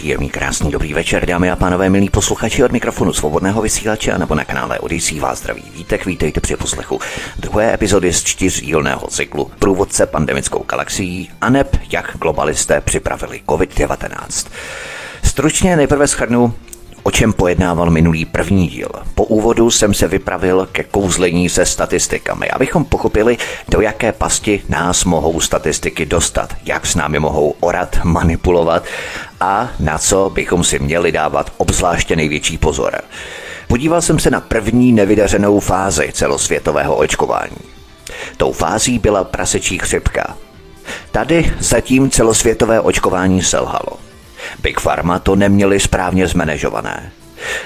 Příjemný, krásný, dobrý večer, dámy a pánové, milí posluchači od mikrofonu svobodného vysílače nebo na kanále Odisí vás zdraví vítek, vítejte při poslechu druhé epizody z čtyřdílného cyklu Průvodce pandemickou galaxií a neb jak globalisté připravili COVID-19. Stručně nejprve schrnu, o čem pojednával minulý první díl. Po úvodu jsem se vypravil ke kouzlení se statistikami, abychom pochopili, do jaké pasti nás mohou statistiky dostat, jak s námi mohou orat, manipulovat a na co bychom si měli dávat obzvláště největší pozor. Podíval jsem se na první nevydařenou fázi celosvětového očkování. Tou fází byla prasečí chřipka. Tady zatím celosvětové očkování selhalo. Big Pharma to neměli správně zmanežované.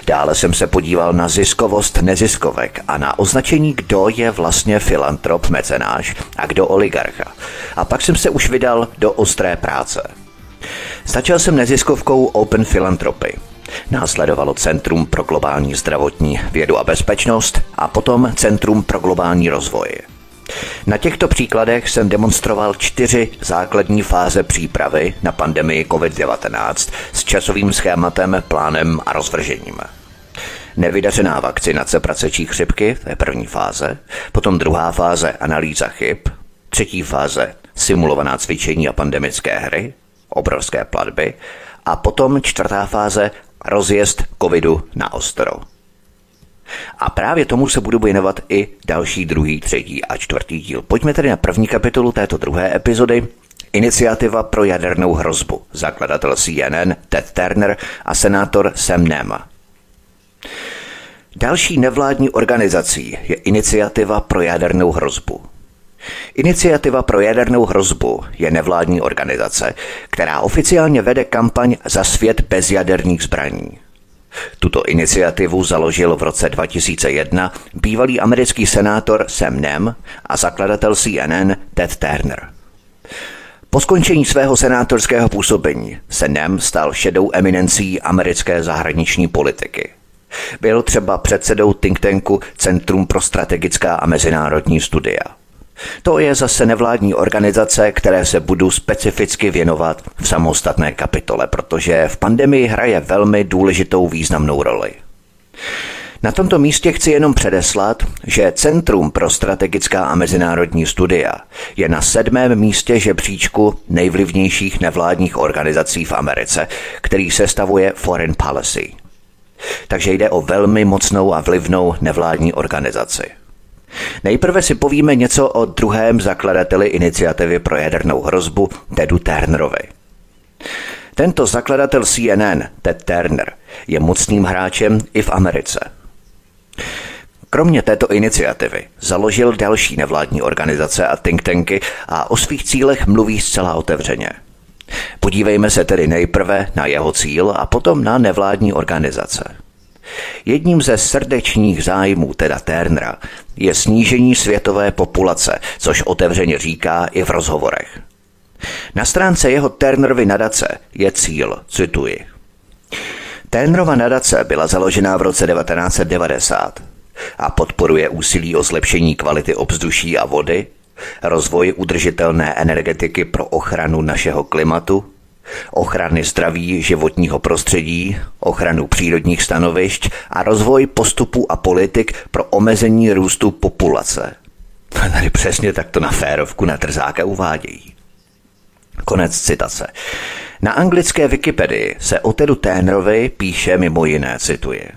Dále jsem se podíval na ziskovost neziskovek a na označení, kdo je vlastně filantrop mecenáš a kdo oligarcha. A pak jsem se už vydal do ostré práce. Začal jsem neziskovkou Open Philanthropy. Následovalo Centrum pro globální zdravotní vědu a bezpečnost a potom Centrum pro globální rozvoj. Na těchto příkladech jsem demonstroval čtyři základní fáze přípravy na pandemii COVID-19 s časovým schématem, plánem a rozvržením. Nevydařená vakcinace pracečí chřipky, to je první fáze, potom druhá fáze analýza chyb, třetí fáze simulovaná cvičení a pandemické hry, obrovské platby a potom čtvrtá fáze rozjezd covidu na ostro. A právě tomu se budu věnovat i další, druhý, třetí a čtvrtý díl. Pojďme tedy na první kapitolu této druhé epizody. Iniciativa pro jadernou hrozbu. Zakladatel CNN Ted Turner a senátor Sam Nema. Další nevládní organizací je Iniciativa pro jadernou hrozbu. Iniciativa pro jadernou hrozbu je nevládní organizace, která oficiálně vede kampaň za svět bez jaderných zbraní. Tuto iniciativu založil v roce 2001 bývalý americký senátor Sam Nem a zakladatel CNN Ted Turner. Po skončení svého senátorského působení se Nem stal šedou eminencí americké zahraniční politiky. Byl třeba předsedou think tanku Centrum pro strategická a mezinárodní studia. To je zase nevládní organizace, které se budu specificky věnovat v samostatné kapitole, protože v pandemii hraje velmi důležitou významnou roli. Na tomto místě chci jenom předeslat, že Centrum pro strategická a mezinárodní studia je na sedmém místě žebříčku nejvlivnějších nevládních organizací v Americe, který se stavuje Foreign Policy. Takže jde o velmi mocnou a vlivnou nevládní organizaci. Nejprve si povíme něco o druhém zakladateli iniciativy pro jadernou hrozbu, Tedu Turnerovi. Tento zakladatel CNN, Ted Turner, je mocným hráčem i v Americe. Kromě této iniciativy založil další nevládní organizace a think tanky a o svých cílech mluví zcela otevřeně. Podívejme se tedy nejprve na jeho cíl a potom na nevládní organizace. Jedním ze srdečních zájmů teda Turnera je snížení světové populace, což otevřeně říká i v rozhovorech. Na stránce jeho Turnerovy nadace je cíl, cituji. Turnerova nadace byla založena v roce 1990 a podporuje úsilí o zlepšení kvality obzduší a vody, rozvoj udržitelné energetiky pro ochranu našeho klimatu, ochrany zdraví životního prostředí, ochranu přírodních stanovišť a rozvoj postupů a politik pro omezení růstu populace. Tady přesně takto na férovku na trzáka uvádějí. Konec citace. Na anglické Wikipedii se o Tedu Turnerovi píše mimo jiné, cituje.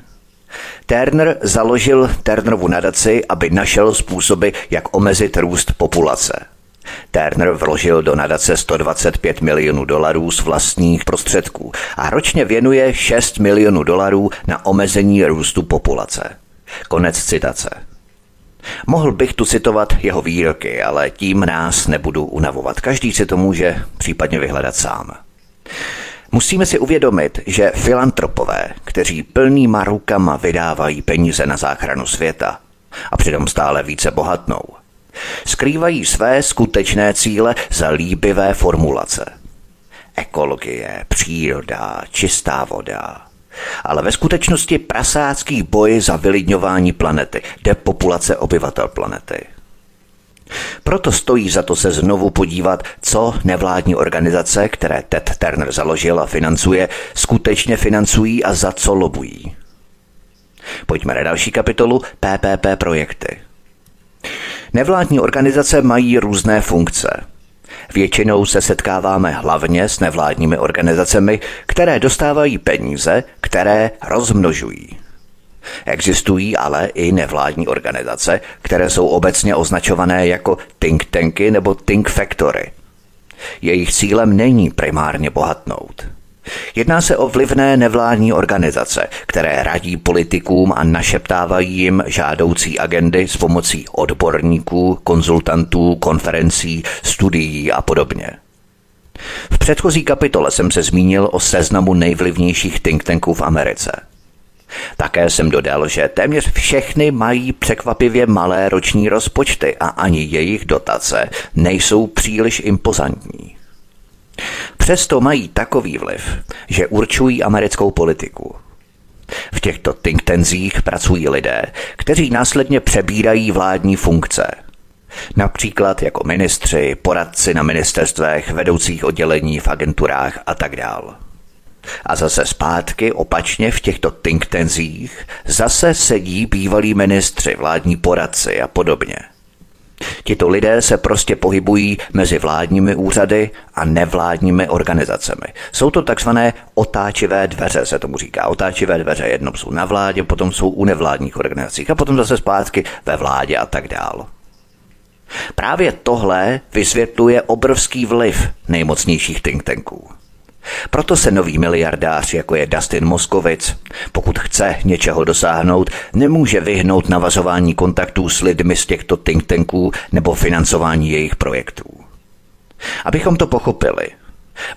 Turner založil Turnerovu nadaci, aby našel způsoby, jak omezit růst populace – Turner vložil do nadace 125 milionů dolarů z vlastních prostředků a ročně věnuje 6 milionů dolarů na omezení růstu populace. Konec citace. Mohl bych tu citovat jeho výroky, ale tím nás nebudu unavovat. Každý si to může případně vyhledat sám. Musíme si uvědomit, že filantropové, kteří plnýma rukama vydávají peníze na záchranu světa a přitom stále více bohatnou, Skrývají své skutečné cíle za líbivé formulace. Ekologie, příroda, čistá voda. Ale ve skutečnosti prasácký boj za vylidňování planety, depopulace obyvatel planety. Proto stojí za to se znovu podívat, co nevládní organizace, které Ted Turner založil a financuje, skutečně financují a za co lobují. Pojďme na další kapitolu PPP projekty. Nevládní organizace mají různé funkce. Většinou se setkáváme hlavně s nevládními organizacemi, které dostávají peníze, které rozmnožují. Existují ale i nevládní organizace, které jsou obecně označované jako think tanky nebo think factory. Jejich cílem není primárně bohatnout. Jedná se o vlivné nevládní organizace, které radí politikům a našeptávají jim žádoucí agendy s pomocí odborníků, konzultantů, konferencí, studií a podobně. V předchozí kapitole jsem se zmínil o seznamu nejvlivnějších think tanků v Americe – také jsem dodal, že téměř všechny mají překvapivě malé roční rozpočty a ani jejich dotace nejsou příliš impozantní. Přesto mají takový vliv, že určují americkou politiku. V těchto think pracují lidé, kteří následně přebírají vládní funkce. Například jako ministři, poradci na ministerstvech, vedoucích oddělení v agenturách a tak dále. A zase zpátky opačně v těchto think tenzích zase sedí bývalí ministři, vládní poradci a podobně. Tito lidé se prostě pohybují mezi vládními úřady a nevládními organizacemi. Jsou to takzvané otáčivé dveře, se tomu říká. Otáčivé dveře jednou jsou na vládě, potom jsou u nevládních organizacích a potom zase zpátky ve vládě a tak dál. Právě tohle vysvětluje obrovský vliv nejmocnějších think tanků. Proto se nový miliardář, jako je Dustin Moskovic, pokud chce něčeho dosáhnout, nemůže vyhnout navazování kontaktů s lidmi z těchto think tanků nebo financování jejich projektů. Abychom to pochopili,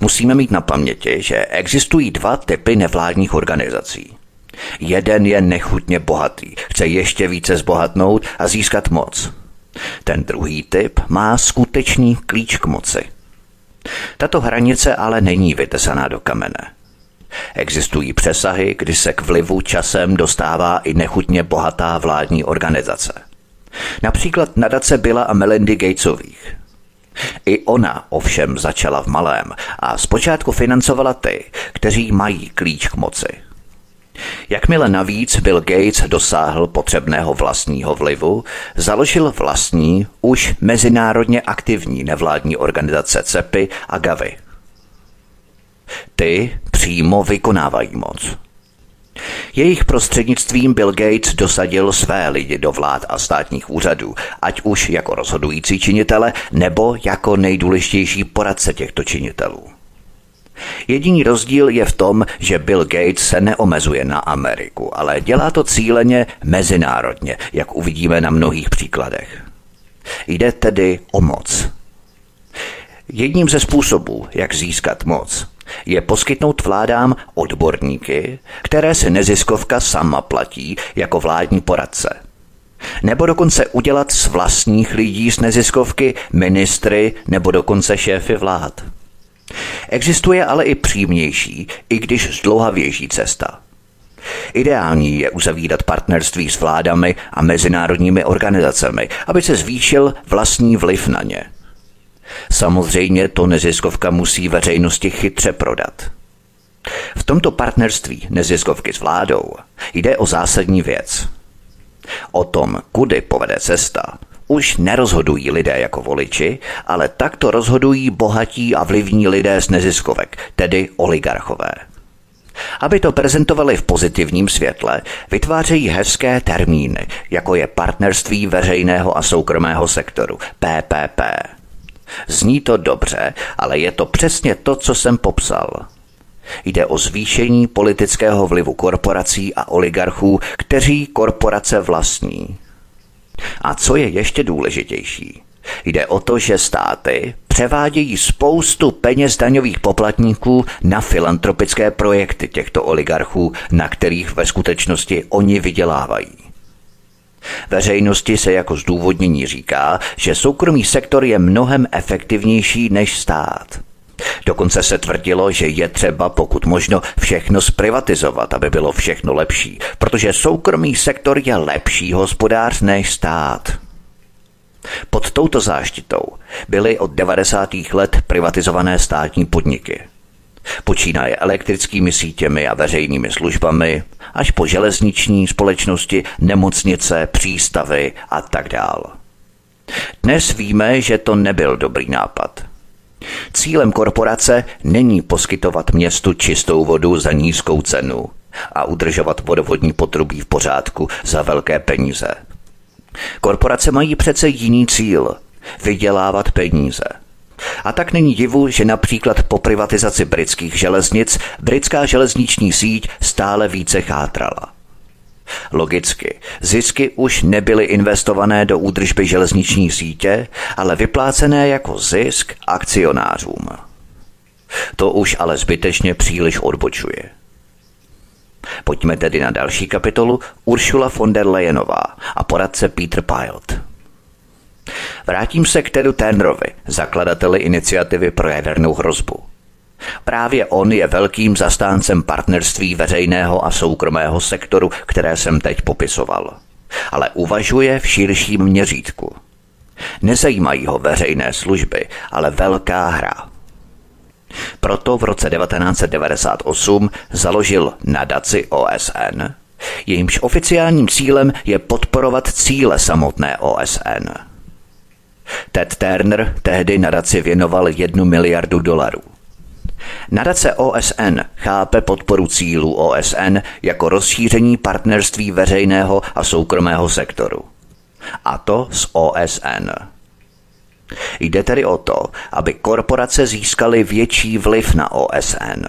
musíme mít na paměti, že existují dva typy nevládních organizací. Jeden je nechutně bohatý, chce ještě více zbohatnout a získat moc. Ten druhý typ má skutečný klíč k moci – tato hranice ale není vytesaná do kamene. Existují přesahy, kdy se k vlivu časem dostává i nechutně bohatá vládní organizace. Například nadace Billa a Melindy Gatesových. I ona ovšem začala v malém a zpočátku financovala ty, kteří mají klíč k moci – Jakmile navíc Bill Gates dosáhl potřebného vlastního vlivu, založil vlastní, už mezinárodně aktivní nevládní organizace CEPy a GAVI. Ty přímo vykonávají moc. Jejich prostřednictvím Bill Gates dosadil své lidi do vlád a státních úřadů, ať už jako rozhodující činitele nebo jako nejdůležitější poradce těchto činitelů. Jediný rozdíl je v tom, že Bill Gates se neomezuje na Ameriku, ale dělá to cíleně mezinárodně, jak uvidíme na mnohých příkladech. Jde tedy o moc. Jedním ze způsobů, jak získat moc, je poskytnout vládám odborníky, které se neziskovka sama platí jako vládní poradce. Nebo dokonce udělat z vlastních lidí z neziskovky ministry nebo dokonce šéfy vlád. Existuje ale i přímější, i když zdlouhavější cesta. Ideální je uzavírat partnerství s vládami a mezinárodními organizacemi, aby se zvýšil vlastní vliv na ně. Samozřejmě to neziskovka musí veřejnosti chytře prodat. V tomto partnerství neziskovky s vládou jde o zásadní věc. O tom, kudy povede cesta, už nerozhodují lidé jako voliči, ale takto rozhodují bohatí a vlivní lidé z neziskovek, tedy oligarchové. Aby to prezentovali v pozitivním světle, vytvářejí hezké termíny, jako je partnerství veřejného a soukromého sektoru, PPP. Zní to dobře, ale je to přesně to, co jsem popsal. Jde o zvýšení politického vlivu korporací a oligarchů, kteří korporace vlastní. A co je ještě důležitější? Jde o to, že státy převádějí spoustu peněz daňových poplatníků na filantropické projekty těchto oligarchů, na kterých ve skutečnosti oni vydělávají. Veřejnosti se jako zdůvodnění říká, že soukromý sektor je mnohem efektivnější než stát. Dokonce se tvrdilo, že je třeba pokud možno všechno zprivatizovat, aby bylo všechno lepší, protože soukromý sektor je lepší hospodář než stát. Pod touto záštitou byly od 90. let privatizované státní podniky. Počínaje elektrickými sítěmi a veřejnými službami, až po železniční společnosti, nemocnice, přístavy a tak dál. Dnes víme, že to nebyl dobrý nápad. Cílem korporace není poskytovat městu čistou vodu za nízkou cenu a udržovat vodovodní potrubí v pořádku za velké peníze. Korporace mají přece jiný cíl vydělávat peníze. A tak není divu, že například po privatizaci britských železnic britská železniční síť stále více chátrala. Logicky, zisky už nebyly investované do údržby železniční sítě, ale vyplácené jako zisk akcionářům. To už ale zbytečně příliš odbočuje. Pojďme tedy na další kapitolu Ursula von der Leyenová a poradce Peter Pilot. Vrátím se k Tedu Tenrovi, zakladateli iniciativy pro jadernou hrozbu. Právě on je velkým zastáncem partnerství veřejného a soukromého sektoru, které jsem teď popisoval. Ale uvažuje v širším měřítku. Nezajímají ho veřejné služby, ale velká hra. Proto v roce 1998 založil nadaci OSN, jejímž oficiálním cílem je podporovat cíle samotné OSN. Ted Turner tehdy nadaci věnoval jednu miliardu dolarů. Nadace OSN chápe podporu cílů OSN jako rozšíření partnerství veřejného a soukromého sektoru. A to s OSN. Jde tedy o to, aby korporace získaly větší vliv na OSN.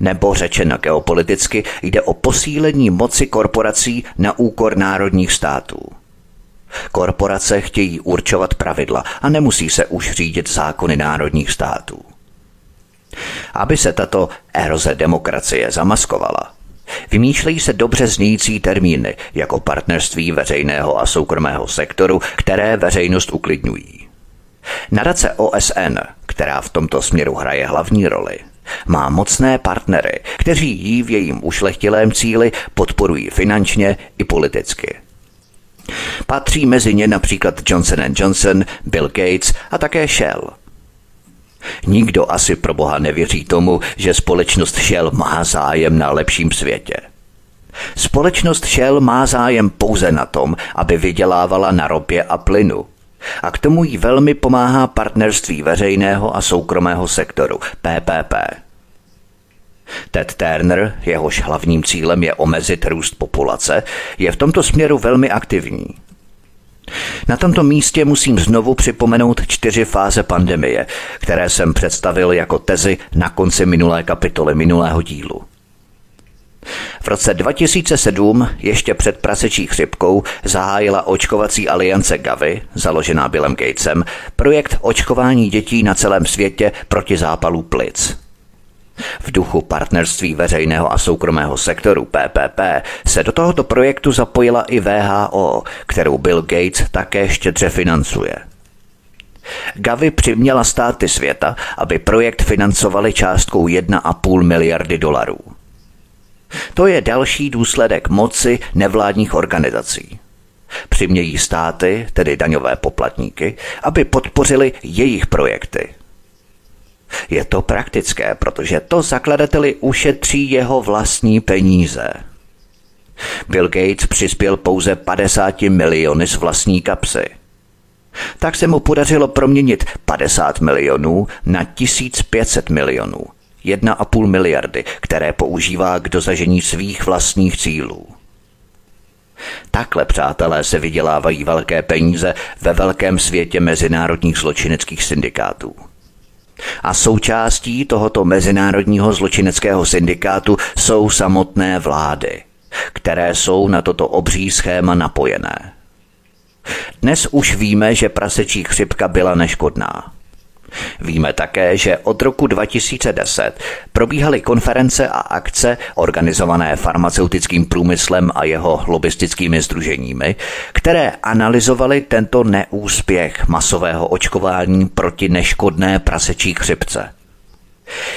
Nebo řečeno geopoliticky, jde o posílení moci korporací na úkor národních států. Korporace chtějí určovat pravidla a nemusí se už řídit zákony národních států. Aby se tato eroze demokracie zamaskovala, Vymýšlejí se dobře znějící termíny jako partnerství veřejného a soukromého sektoru, které veřejnost uklidňují. Nadace OSN, která v tomto směru hraje hlavní roli, má mocné partnery, kteří jí v jejím ušlechtilém cíli podporují finančně i politicky. Patří mezi ně například Johnson Johnson, Bill Gates a také Shell – Nikdo asi pro boha nevěří tomu, že společnost Shell má zájem na lepším světě. Společnost Shell má zájem pouze na tom, aby vydělávala na ropě a plynu. A k tomu jí velmi pomáhá partnerství veřejného a soukromého sektoru, PPP. Ted Turner, jehož hlavním cílem je omezit růst populace, je v tomto směru velmi aktivní. Na tomto místě musím znovu připomenout čtyři fáze pandemie, které jsem představil jako tezi na konci minulé kapitoly minulého dílu. V roce 2007, ještě před prasečí chřipkou, zahájila očkovací aliance Gavi, založená Billem Gatesem, projekt očkování dětí na celém světě proti zápalu plic. V duchu partnerství veřejného a soukromého sektoru PPP se do tohoto projektu zapojila i VHO, kterou Bill Gates také štědře financuje. Gavi přiměla státy světa, aby projekt financovali částkou 1,5 miliardy dolarů. To je další důsledek moci nevládních organizací. Přimějí státy, tedy daňové poplatníky, aby podpořili jejich projekty – je to praktické, protože to zakladateli ušetří jeho vlastní peníze. Bill Gates přispěl pouze 50 miliony z vlastní kapsy. Tak se mu podařilo proměnit 50 milionů na 1500 milionů, 1,5 miliardy, které používá k dosažení svých vlastních cílů. Takhle, přátelé, se vydělávají velké peníze ve velkém světě mezinárodních zločineckých syndikátů. A součástí tohoto mezinárodního zločineckého syndikátu jsou samotné vlády, které jsou na toto obří schéma napojené. Dnes už víme, že prasečí chřipka byla neškodná. Víme také, že od roku 2010 probíhaly konference a akce organizované farmaceutickým průmyslem a jeho lobistickými združeními, které analyzovaly tento neúspěch masového očkování proti neškodné prasečí chřipce.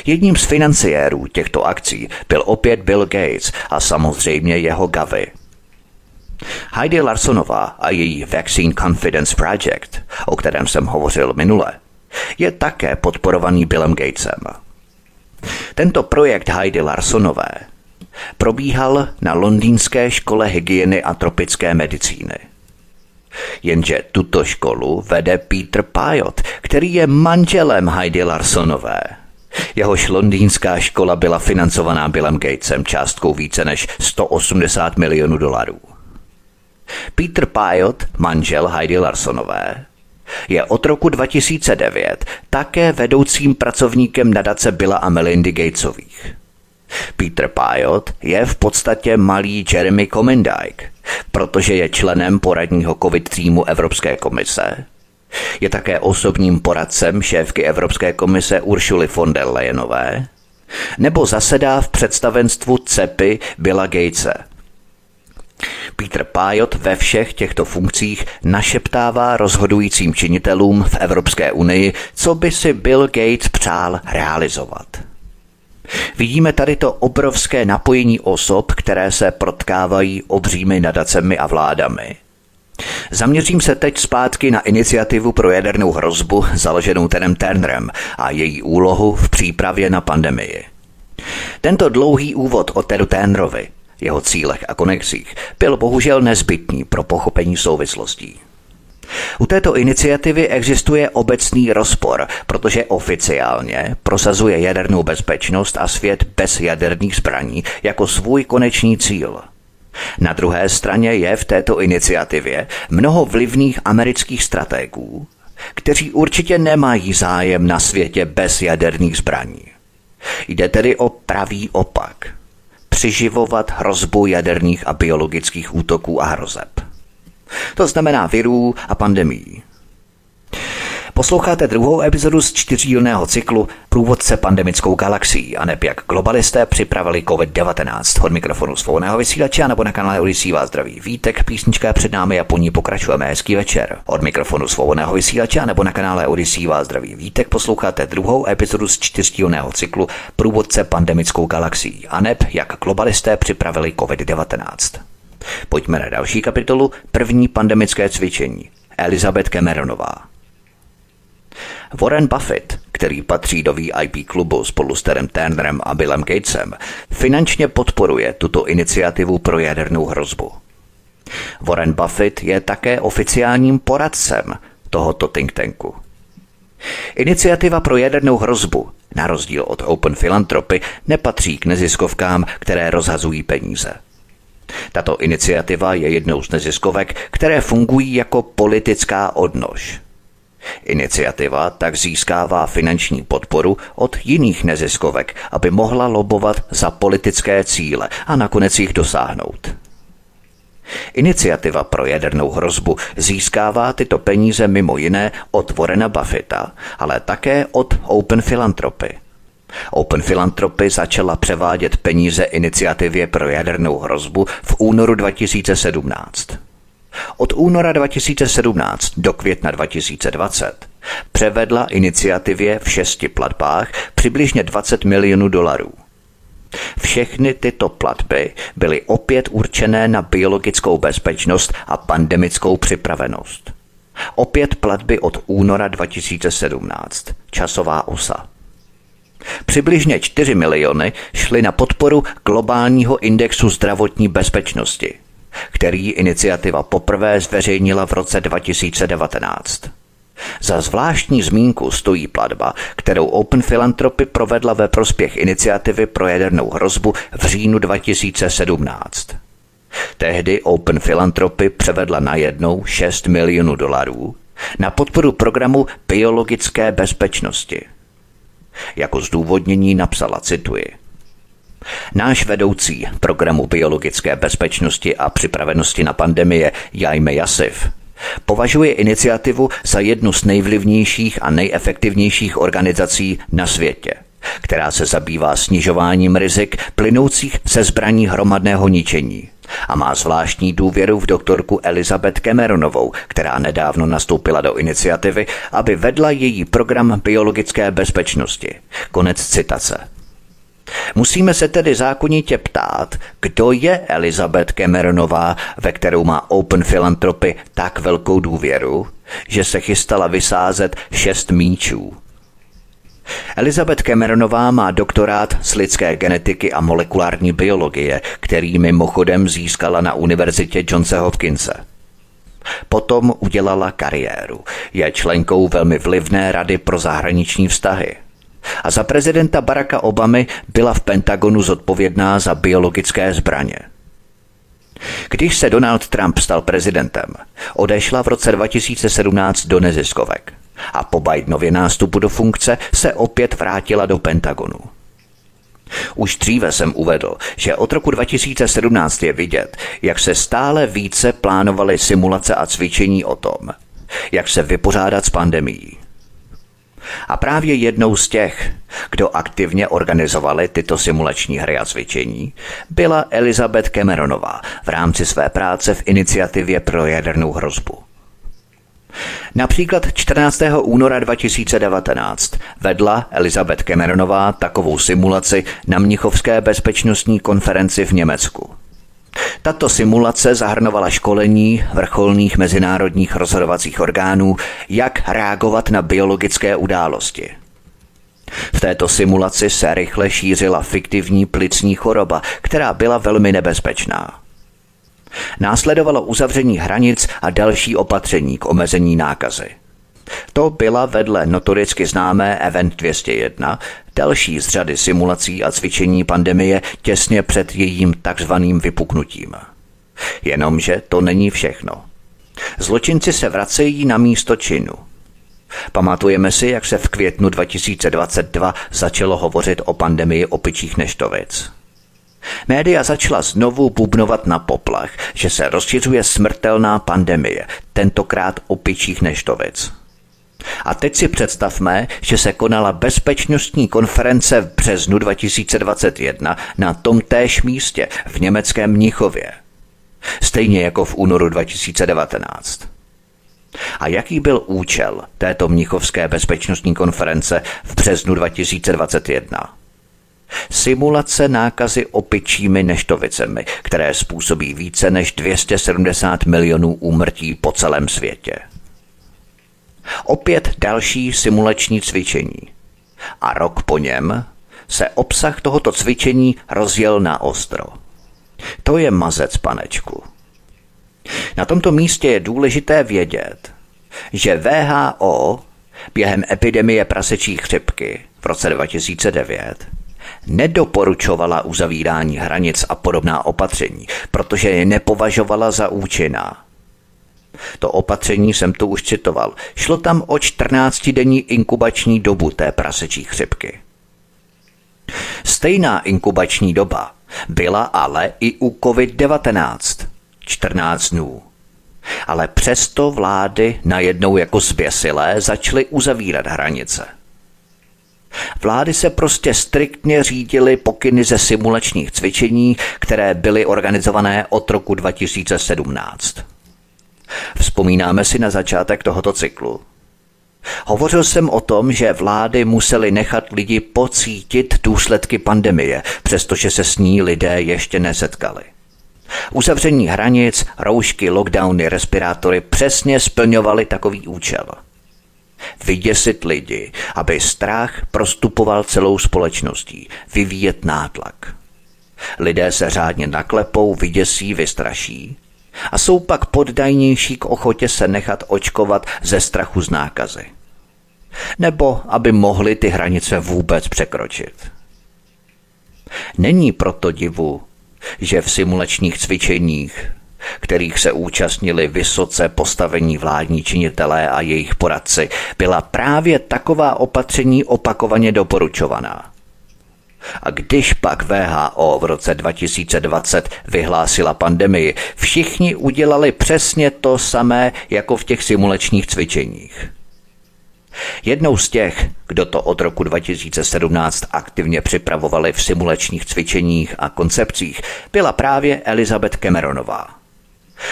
Jedním z financiérů těchto akcí byl opět Bill Gates a samozřejmě jeho Gavi. Heidi Larsonová a její Vaccine Confidence Project, o kterém jsem hovořil minule, je také podporovaný Billem Gatesem. Tento projekt Heidi Larsonové probíhal na londýnské škole hygieny a tropické medicíny. Jenže tuto školu vede Peter Pajot, který je manželem Heidi Larsonové. Jehož londýnská škola byla financovaná Billem Gatesem částkou více než 180 milionů dolarů. Peter Pajot, manžel Heidi Larsonové, je od roku 2009 také vedoucím pracovníkem nadace Billa a Melindy Gatesových. Peter Pajot je v podstatě malý Jeremy Comendike, protože je členem poradního COVID týmu Evropské komise. Je také osobním poradcem šéfky Evropské komise Uršuly von der Leyenové, nebo zasedá v představenstvu CEPy Billa Gatese – Peter Pajot ve všech těchto funkcích našeptává rozhodujícím činitelům v Evropské unii, co by si Bill Gates přál realizovat. Vidíme tady to obrovské napojení osob, které se protkávají obřími nadacemi a vládami. Zaměřím se teď zpátky na iniciativu pro jadernou hrozbu založenou Tenem Turnerem a její úlohu v přípravě na pandemii. Tento dlouhý úvod o Tedu Turnerovi jeho cílech a konexích, byl bohužel nezbytný pro pochopení souvislostí. U této iniciativy existuje obecný rozpor, protože oficiálně prosazuje jadernou bezpečnost a svět bez jaderných zbraní jako svůj konečný cíl. Na druhé straně je v této iniciativě mnoho vlivných amerických strategů, kteří určitě nemají zájem na světě bez jaderných zbraní. Jde tedy o pravý opak – přiživovat hrozbu jaderných a biologických útoků a hrozeb. To znamená virů a pandemí. Posloucháte druhou epizodu z čtyřdílného cyklu Průvodce pandemickou galaxií a neb jak globalisté připravili COVID-19. Od mikrofonu svobodného vysílače a nebo na kanále Odisí vás zdraví Vítek, písnička před námi a po ní pokračujeme hezký večer. Od mikrofonu svobodného vysílače a nebo na kanále Odisí vás zdraví Vítek posloucháte druhou epizodu z čtyřdílného cyklu Průvodce pandemickou galaxií a neb jak globalisté připravili COVID-19. Pojďme na další kapitolu, první pandemické cvičení. Elizabeth Cameronová. Warren Buffett, který patří do VIP klubu spolu s Terem Turnerem a Billem Gatesem, finančně podporuje tuto iniciativu pro jadernou hrozbu. Warren Buffett je také oficiálním poradcem tohoto think tanku. Iniciativa pro jadernou hrozbu, na rozdíl od Open Philanthropy, nepatří k neziskovkám, které rozhazují peníze. Tato iniciativa je jednou z neziskovek, které fungují jako politická odnož. Iniciativa tak získává finanční podporu od jiných neziskovek, aby mohla lobovat za politické cíle a nakonec jich dosáhnout. Iniciativa pro jadernou hrozbu získává tyto peníze mimo jiné od Warrena Buffetta, ale také od Open Philanthropy. Open Philanthropy začala převádět peníze iniciativě pro jadernou hrozbu v únoru 2017. Od února 2017 do května 2020 převedla iniciativě v šesti platbách přibližně 20 milionů dolarů. Všechny tyto platby byly opět určené na biologickou bezpečnost a pandemickou připravenost. Opět platby od února 2017. Časová osa. Přibližně 4 miliony šly na podporu globálního indexu zdravotní bezpečnosti – který iniciativa poprvé zveřejnila v roce 2019. Za zvláštní zmínku stojí platba, kterou Open Philanthropy provedla ve prospěch iniciativy pro jadernou hrozbu v říjnu 2017. Tehdy Open Philanthropy převedla na jednou 6 milionů dolarů na podporu programu biologické bezpečnosti. Jako zdůvodnění napsala, cituji – Náš vedoucí programu biologické bezpečnosti a připravenosti na pandemie Jajme Jasiv považuje iniciativu za jednu z nejvlivnějších a nejefektivnějších organizací na světě, která se zabývá snižováním rizik plynoucích se zbraní hromadného ničení a má zvláštní důvěru v doktorku Elizabeth Cameronovou, která nedávno nastoupila do iniciativy, aby vedla její program biologické bezpečnosti. Konec citace. Musíme se tedy zákonitě ptát, kdo je Elizabeth Cameronová, ve kterou má Open Philanthropy tak velkou důvěru, že se chystala vysázet šest míčů. Elizabeth Cameronová má doktorát z lidské genetiky a molekulární biologie, který mimochodem získala na univerzitě Johnse Hopkinse. Potom udělala kariéru. Je členkou velmi vlivné rady pro zahraniční vztahy. A za prezidenta Baracka Obamy byla v Pentagonu zodpovědná za biologické zbraně. Když se Donald Trump stal prezidentem, odešla v roce 2017 do neziskovek a po Bidenově nástupu do funkce se opět vrátila do Pentagonu. Už dříve jsem uvedl, že od roku 2017 je vidět, jak se stále více plánovaly simulace a cvičení o tom, jak se vypořádat s pandemií. A právě jednou z těch, kdo aktivně organizovali tyto simulační hry a cvičení, byla Elizabeth Cameronová v rámci své práce v iniciativě pro jadernou hrozbu. Například 14. února 2019 vedla Elizabeth Cameronová takovou simulaci na Mnichovské bezpečnostní konferenci v Německu. Tato simulace zahrnovala školení vrcholných mezinárodních rozhodovacích orgánů, jak reagovat na biologické události. V této simulaci se rychle šířila fiktivní plicní choroba, která byla velmi nebezpečná. Následovalo uzavření hranic a další opatření k omezení nákazy. To byla vedle notoricky známé Event 201 další z řady simulací a cvičení pandemie těsně před jejím takzvaným vypuknutím. Jenomže to není všechno. Zločinci se vracejí na místo činu. Pamatujeme si, jak se v květnu 2022 začalo hovořit o pandemii opičích neštovic. Média začala znovu bubnovat na poplach, že se rozšiřuje smrtelná pandemie, tentokrát opičích neštovic. A teď si představme, že se konala bezpečnostní konference v březnu 2021 na tom též místě v německém Mnichově. Stejně jako v únoru 2019. A jaký byl účel této mnichovské bezpečnostní konference v březnu 2021? Simulace nákazy opičími neštovicemi, které způsobí více než 270 milionů úmrtí po celém světě. Opět další simulační cvičení. A rok po něm se obsah tohoto cvičení rozjel na ostro. To je mazec, panečku. Na tomto místě je důležité vědět, že VHO během epidemie prasečí chřipky v roce 2009 nedoporučovala uzavírání hranic a podobná opatření, protože je nepovažovala za účinná. To opatření jsem tu už citoval. Šlo tam o 14-denní inkubační dobu té prasečí chřipky. Stejná inkubační doba byla ale i u COVID-19. 14 dnů. Ale přesto vlády najednou jako zběsilé začaly uzavírat hranice. Vlády se prostě striktně řídily pokyny ze simulačních cvičení, které byly organizované od roku 2017. Vzpomínáme si na začátek tohoto cyklu. Hovořil jsem o tom, že vlády musely nechat lidi pocítit důsledky pandemie, přestože se s ní lidé ještě nesetkali. Uzavření hranic, roušky, lockdowny, respirátory přesně splňovaly takový účel. Vyděsit lidi, aby strach prostupoval celou společností, vyvíjet nátlak. Lidé se řádně naklepou, vyděsí, vystraší a jsou pak poddajnější k ochotě se nechat očkovat ze strachu z nákazy. Nebo aby mohli ty hranice vůbec překročit. Není proto divu, že v simulačních cvičeních, kterých se účastnili vysoce postavení vládní činitelé a jejich poradci, byla právě taková opatření opakovaně doporučovaná. A když pak VHO v roce 2020 vyhlásila pandemii, všichni udělali přesně to samé jako v těch simulačních cvičeních. Jednou z těch, kdo to od roku 2017 aktivně připravovali v simulačních cvičeních a koncepcích, byla právě Elizabeth Cameronová.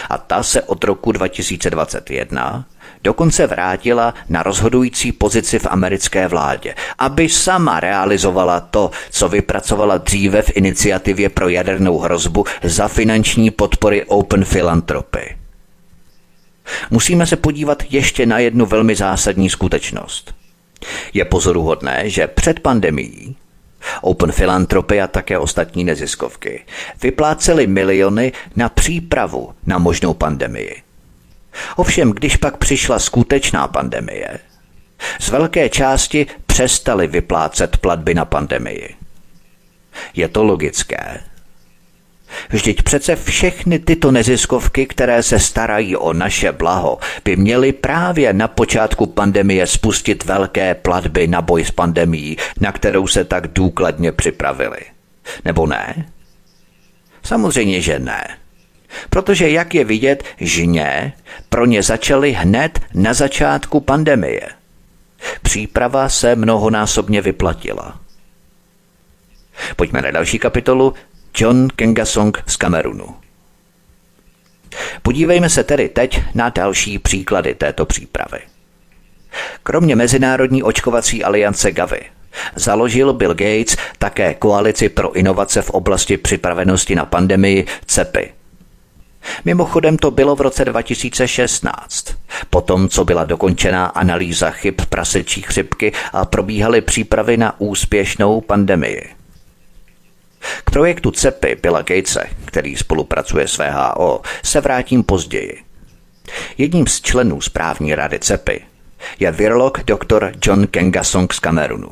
A ta se od roku 2021 dokonce vrátila na rozhodující pozici v americké vládě, aby sama realizovala to, co vypracovala dříve v iniciativě pro jadernou hrozbu za finanční podpory Open Philanthropy. Musíme se podívat ještě na jednu velmi zásadní skutečnost. Je pozoruhodné, že před pandemií Open Philanthropy a také ostatní neziskovky vyplácely miliony na přípravu na možnou pandemii. Ovšem, když pak přišla skutečná pandemie, z velké části přestali vyplácet platby na pandemii. Je to logické. Vždyť přece všechny tyto neziskovky, které se starají o naše blaho, by měly právě na počátku pandemie spustit velké platby na boj s pandemí, na kterou se tak důkladně připravili. Nebo ne? Samozřejmě, že ne. Protože jak je vidět, žně pro ně začaly hned na začátku pandemie. Příprava se mnohonásobně vyplatila. Pojďme na další kapitolu. John Kengasong z Kamerunu. Podívejme se tedy teď na další příklady této přípravy. Kromě Mezinárodní očkovací aliance Gavi založil Bill Gates také koalici pro inovace v oblasti připravenosti na pandemii CEPI – Mimochodem to bylo v roce 2016, potom co byla dokončená analýza chyb prasečí chřipky a probíhaly přípravy na úspěšnou pandemii. K projektu CEPI Billa Gatese, který spolupracuje s VHO, se vrátím později. Jedním z členů správní rady CEPI je virolog dr. John Kengasong z Kamerunu.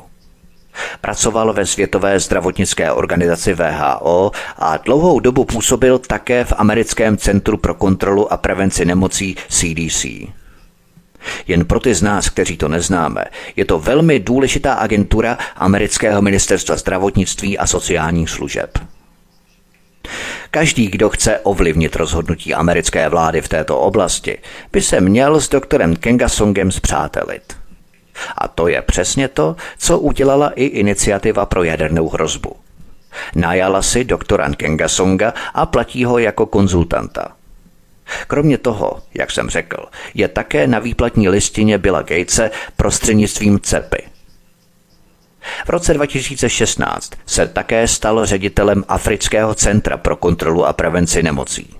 Pracoval ve Světové zdravotnické organizaci VHO a dlouhou dobu působil také v americkém Centru pro kontrolu a prevenci nemocí CDC. Jen pro ty z nás, kteří to neznáme, je to velmi důležitá agentura amerického ministerstva zdravotnictví a sociálních služeb. Každý, kdo chce ovlivnit rozhodnutí americké vlády v této oblasti, by se měl s doktorem Kengasongem zpřátelit. A to je přesně to, co udělala i iniciativa pro jadernou hrozbu. Najala si doktora Kengasonga a platí ho jako konzultanta. Kromě toho, jak jsem řekl, je také na výplatní listině Billa Gatese prostřednictvím CEPy. V roce 2016 se také stal ředitelem Afrického centra pro kontrolu a prevenci nemocí.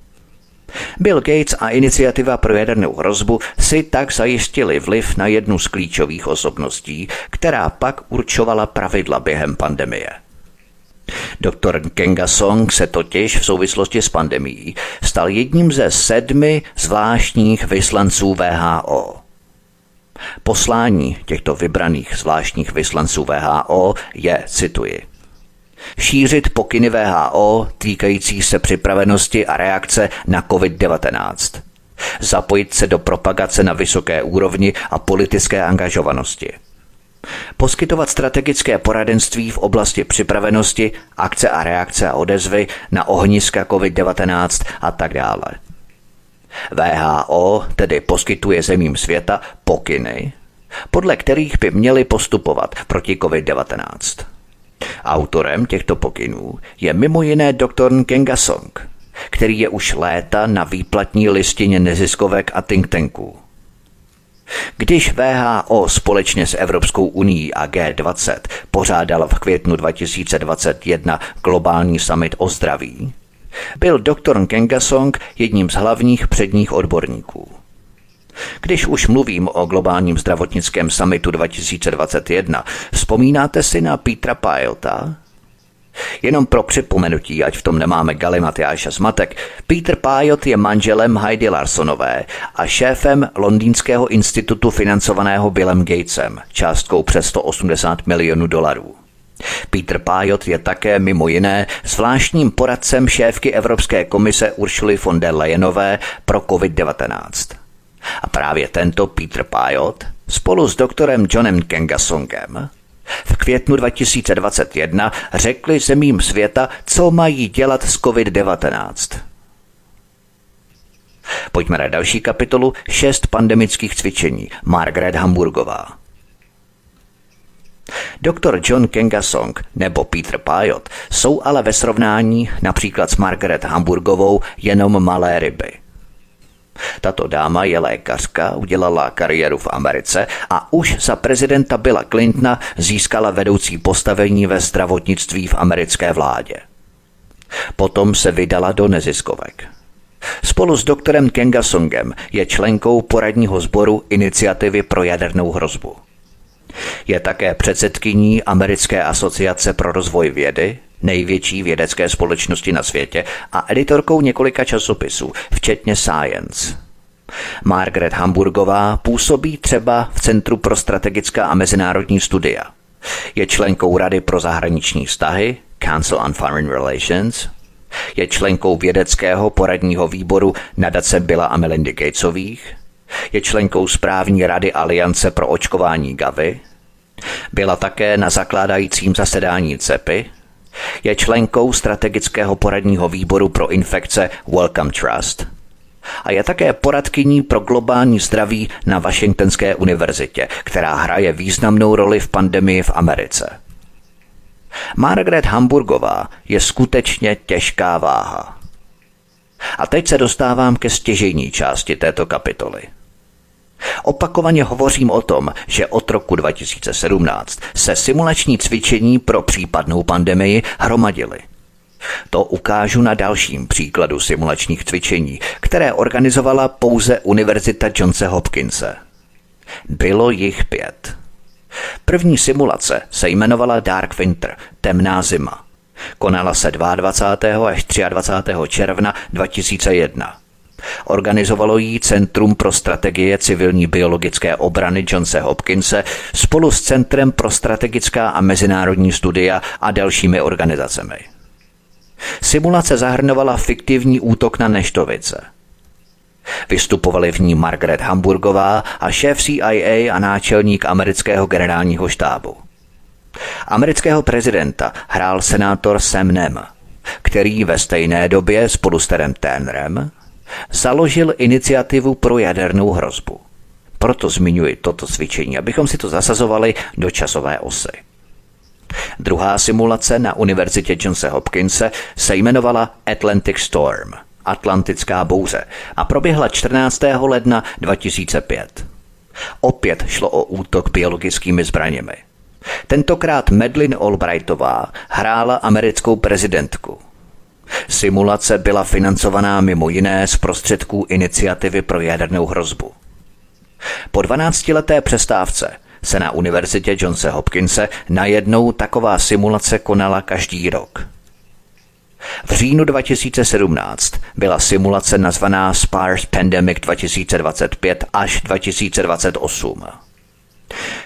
Bill Gates a iniciativa pro jadernou hrozbu si tak zajistili vliv na jednu z klíčových osobností, která pak určovala pravidla během pandemie. Doktor Kenga Song se totiž v souvislosti s pandemí stal jedním ze sedmi zvláštních vyslanců VHO. Poslání těchto vybraných zvláštních vyslanců VHO je, cituji, šířit pokyny VHO týkající se připravenosti a reakce na COVID-19, zapojit se do propagace na vysoké úrovni a politické angažovanosti, poskytovat strategické poradenství v oblasti připravenosti, akce a reakce a odezvy na ohniska COVID-19 a tak dále. VHO tedy poskytuje zemím světa pokyny, podle kterých by měli postupovat proti COVID-19. Autorem těchto pokynů je mimo jiné doktor Kenga Song, který je už léta na výplatní listině neziskovek a think tanků. Když VHO společně s Evropskou unii a G20 pořádala v květnu 2021 globální summit o zdraví, byl doktor Kengasong jedním z hlavních předních odborníků. Když už mluvím o globálním zdravotnickém summitu 2021, vzpomínáte si na Petra Pilota? Jenom pro připomenutí, ať v tom nemáme galimatyáš a zmatek, Peter Pajot je manželem Heidi Larsonové a šéfem Londýnského institutu financovaného Billem Gatesem částkou přes 180 milionů dolarů. Peter Pajot je také mimo jiné zvláštním poradcem šéfky Evropské komise Uršuly von der Leyenové pro COVID-19. A právě tento Peter Pajot spolu s doktorem Johnem Kengasongem V květnu 2021 řekli zemím světa, co mají dělat s COVID-19. Pojďme na další kapitolu šest pandemických cvičení. Margaret Hamburgová. Doktor John Kengasong nebo Peter Pajot jsou ale ve srovnání například s Margaret Hamburgovou jenom malé ryby. Tato dáma je lékařka, udělala kariéru v Americe a už za prezidenta Billa Clintona získala vedoucí postavení ve zdravotnictví v americké vládě. Potom se vydala do neziskovek. Spolu s doktorem Kengasongem je členkou poradního sboru Iniciativy pro jadernou hrozbu. Je také předsedkyní Americké asociace pro rozvoj vědy, největší vědecké společnosti na světě a editorkou několika časopisů, včetně Science. Margaret Hamburgová působí třeba v Centru pro strategická a mezinárodní studia. Je členkou Rady pro zahraniční vztahy, Council on Foreign Relations, je členkou vědeckého poradního výboru nadace Billa a Melindy Gatesových, je členkou správní rady Aliance pro očkování Gavy, byla také na zakládajícím zasedání CEPy, je členkou strategického poradního výboru pro infekce Wellcome Trust a je také poradkyní pro globální zdraví na Washingtonské univerzitě, která hraje významnou roli v pandemii v Americe. Margaret Hamburgová je skutečně těžká váha. A teď se dostávám ke stěžejní části této kapitoly. Opakovaně hovořím o tom, že od roku 2017 se simulační cvičení pro případnou pandemii hromadily. To ukážu na dalším příkladu simulačních cvičení, které organizovala pouze Univerzita Johnse Hopkinse. Bylo jich pět. První simulace se jmenovala Dark Winter, temná zima. Konala se 22. až 23. června 2001. Organizovalo ji Centrum pro strategie civilní biologické obrany Johnse Hopkinse spolu s Centrem pro strategická a mezinárodní studia a dalšími organizacemi. Simulace zahrnovala fiktivní útok na Neštovice. Vystupovali v ní Margaret Hamburgová a šéf CIA a náčelník amerického generálního štábu. Amerického prezidenta hrál senátor Sam Nem, který ve stejné době spolu s Terem Turnerem založil iniciativu pro jadernou hrozbu. Proto zmiňuji toto cvičení, abychom si to zasazovali do časové osy. Druhá simulace na Univerzitě Johnse Hopkinse se jmenovala Atlantic Storm, Atlantická bouře, a proběhla 14. ledna 2005. Opět šlo o útok biologickými zbraněmi. Tentokrát Medlin Albrightová hrála americkou prezidentku – Simulace byla financovaná mimo jiné z prostředků iniciativy pro jadernou hrozbu. Po 12-leté přestávce se na Univerzitě Johnse Hopkinse najednou taková simulace konala každý rok. V říjnu 2017 byla simulace nazvaná SPARS Pandemic 2025 až 2028.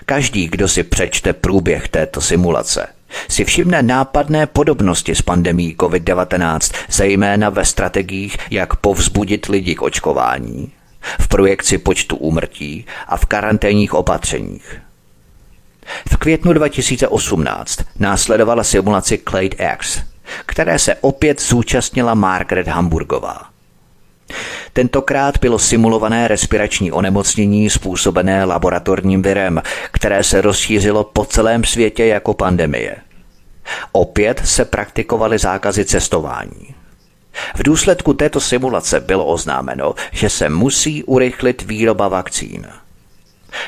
Každý, kdo si přečte průběh této simulace, si všimne nápadné podobnosti s pandemí COVID-19, zejména ve strategiích, jak povzbudit lidi k očkování, v projekci počtu úmrtí a v karanténních opatřeních. V květnu 2018 následovala simulaci Clade X, které se opět zúčastnila Margaret Hamburgová. Tentokrát bylo simulované respirační onemocnění způsobené laboratorním virem, které se rozšířilo po celém světě jako pandemie. Opět se praktikovaly zákazy cestování. V důsledku této simulace bylo oznámeno, že se musí urychlit výroba vakcín.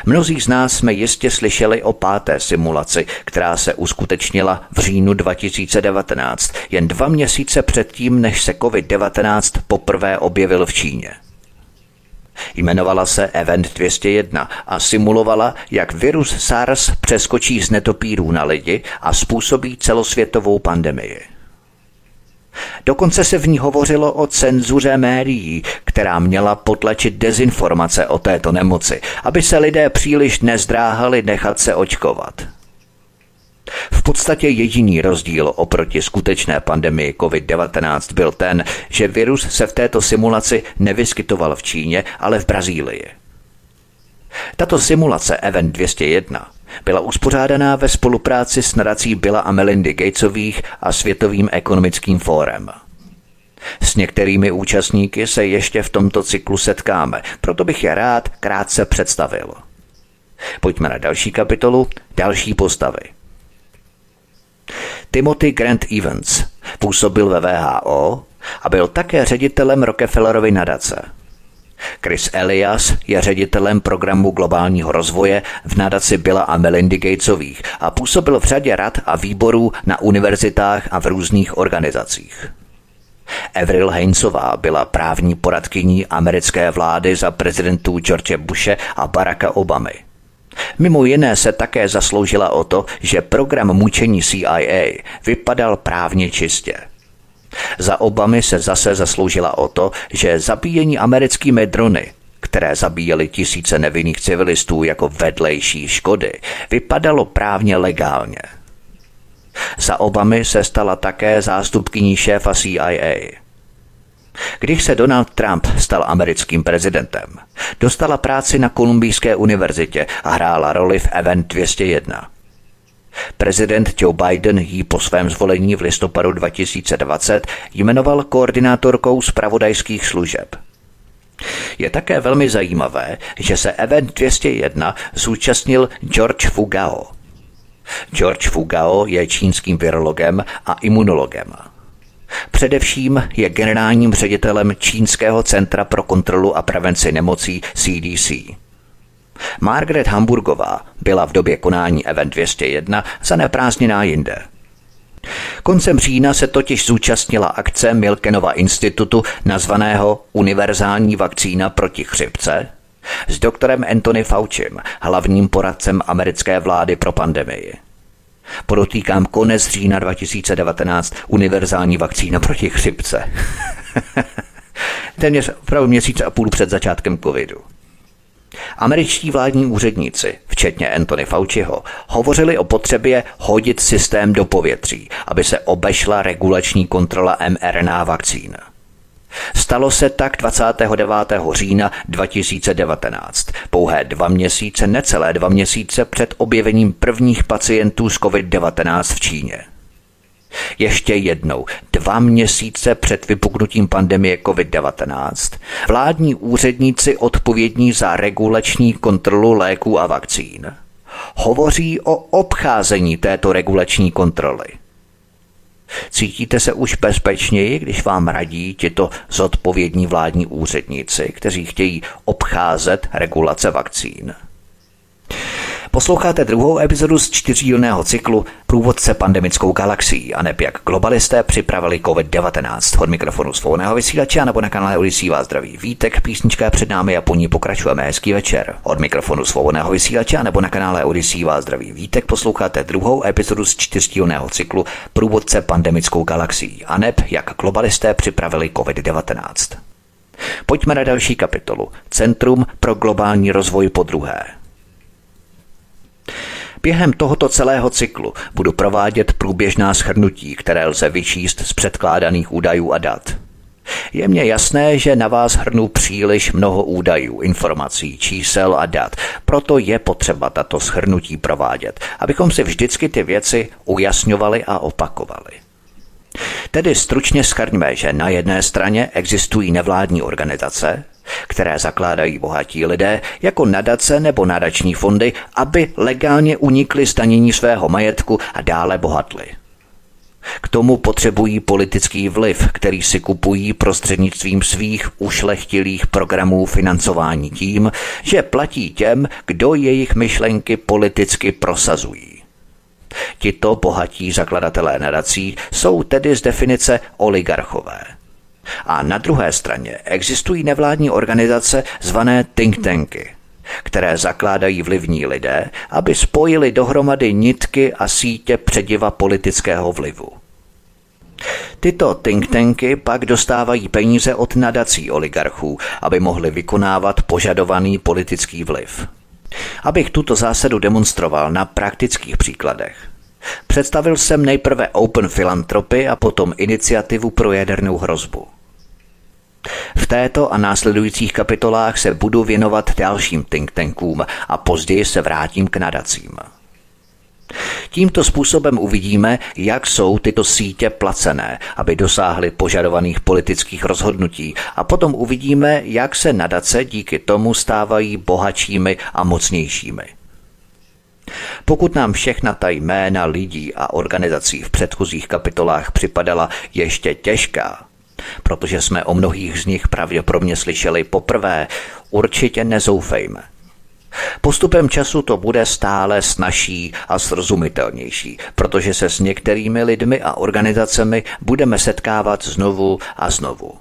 Mnozí z nás jsme jistě slyšeli o páté simulaci, která se uskutečnila v říjnu 2019, jen dva měsíce předtím, než se COVID-19 poprvé objevil v Číně. Jmenovala se Event 201 a simulovala, jak virus SARS přeskočí z netopírů na lidi a způsobí celosvětovou pandemii. Dokonce se v ní hovořilo o cenzuře médií, která měla potlačit dezinformace o této nemoci, aby se lidé příliš nezdráhali nechat se očkovat. V podstatě jediný rozdíl oproti skutečné pandemii COVID-19 byl ten, že virus se v této simulaci nevyskytoval v Číně, ale v Brazílii. Tato simulace Event 201 byla uspořádaná ve spolupráci s nadací Billa a Melindy Gatesových a Světovým ekonomickým fórem. S některými účastníky se ještě v tomto cyklu setkáme, proto bych je rád krátce představil. Pojďme na další kapitolu, další postavy. Timothy Grant Evans působil ve VHO a byl také ředitelem Rockefellerovy nadace. Chris Elias je ředitelem programu globálního rozvoje v nadaci Billa a Melindy Gatesových a působil v řadě rad a výborů na univerzitách a v různých organizacích. Avril Hainsová byla právní poradkyní americké vlády za prezidentů George Bushe a Baracka Obamy. Mimo jiné se také zasloužila o to, že program mučení CIA vypadal právně čistě. Za Obamy se zase zasloužila o to, že zabíjení americkými drony které zabíjely tisíce nevinných civilistů jako vedlejší škody, vypadalo právně legálně. Za Obamy se stala také zástupkyní šéfa CIA. Když se Donald Trump stal americkým prezidentem, dostala práci na Kolumbijské univerzitě a hrála roli v Event 201. Prezident Joe Biden ji po svém zvolení v listopadu 2020 jmenoval koordinátorkou zpravodajských služeb. Je také velmi zajímavé, že se Event 201 zúčastnil George Fugao. George Fugao je čínským virologem a imunologem. Především je generálním ředitelem Čínského centra pro kontrolu a prevenci nemocí CDC. Margaret Hamburgová byla v době konání Event 201 zaneprázdněná jinde. Koncem října se totiž zúčastnila akce Milkenova institutu nazvaného Univerzální vakcína proti chřipce s doktorem Anthony Faucim, hlavním poradcem americké vlády pro pandemii. Podotýkám konec října 2019 univerzální vakcína proti chřipce. Téměř opravdu měsíc a půl před začátkem covidu. Američtí vládní úředníci, včetně Anthony Fauciho, hovořili o potřebě hodit systém do povětří, aby se obešla regulační kontrola mRNA vakcín. Stalo se tak 29. října 2019, pouhé dva měsíce, necelé dva měsíce před objevením prvních pacientů s COVID-19 v Číně. Ještě jednou, dva měsíce před vypuknutím pandemie COVID-19, vládní úředníci odpovědní za regulační kontrolu léků a vakcín hovoří o obcházení této regulační kontroly – Cítíte se už bezpečněji, když vám radí tito zodpovědní vládní úředníci, kteří chtějí obcházet regulace vakcín? Posloucháte druhou epizodu z čtyřdílného cyklu Průvodce pandemickou galaxií a neb jak globalisté připravili COVID-19. Od mikrofonu svobodného vysílače nebo na kanále Odisí vás zdraví Vítek, písnička před námi a po ní pokračujeme hezký večer. Od mikrofonu svobodného vysílače nebo na kanále Odisí vás zdraví Vítek posloucháte druhou epizodu z čtyřdílného cyklu Průvodce pandemickou galaxií a neb jak globalisté připravili COVID-19. Pojďme na další kapitolu. Centrum pro globální rozvoj po druhé. Během tohoto celého cyklu budu provádět průběžná schrnutí, které lze vyčíst z předkládaných údajů a dat. Je mně jasné, že na vás hrnu příliš mnoho údajů, informací, čísel a dat, proto je potřeba tato schrnutí provádět, abychom si vždycky ty věci ujasňovali a opakovali. Tedy stručně schrňme, že na jedné straně existují nevládní organizace, které zakládají bohatí lidé jako nadace nebo nadační fondy, aby legálně unikli zdanění svého majetku a dále bohatli. K tomu potřebují politický vliv, který si kupují prostřednictvím svých ušlechtilých programů financování tím, že platí těm, kdo jejich myšlenky politicky prosazují. Tito bohatí zakladatelé nadací jsou tedy z definice oligarchové – a na druhé straně existují nevládní organizace zvané think tanky, které zakládají vlivní lidé, aby spojili dohromady nitky a sítě přediva politického vlivu. Tyto think tanky pak dostávají peníze od nadací oligarchů, aby mohli vykonávat požadovaný politický vliv. Abych tuto zásadu demonstroval na praktických příkladech. Představil jsem nejprve Open Philanthropy a potom iniciativu pro jadernou hrozbu. V této a následujících kapitolách se budu věnovat dalším think tankům a později se vrátím k nadacím. Tímto způsobem uvidíme, jak jsou tyto sítě placené, aby dosáhly požadovaných politických rozhodnutí a potom uvidíme, jak se nadace díky tomu stávají bohatšími a mocnějšími. Pokud nám všechna ta jména lidí a organizací v předchozích kapitolách připadala ještě těžká, protože jsme o mnohých z nich pravděpodobně slyšeli poprvé, určitě nezoufejme. Postupem času to bude stále snažší a srozumitelnější, protože se s některými lidmi a organizacemi budeme setkávat znovu a znovu.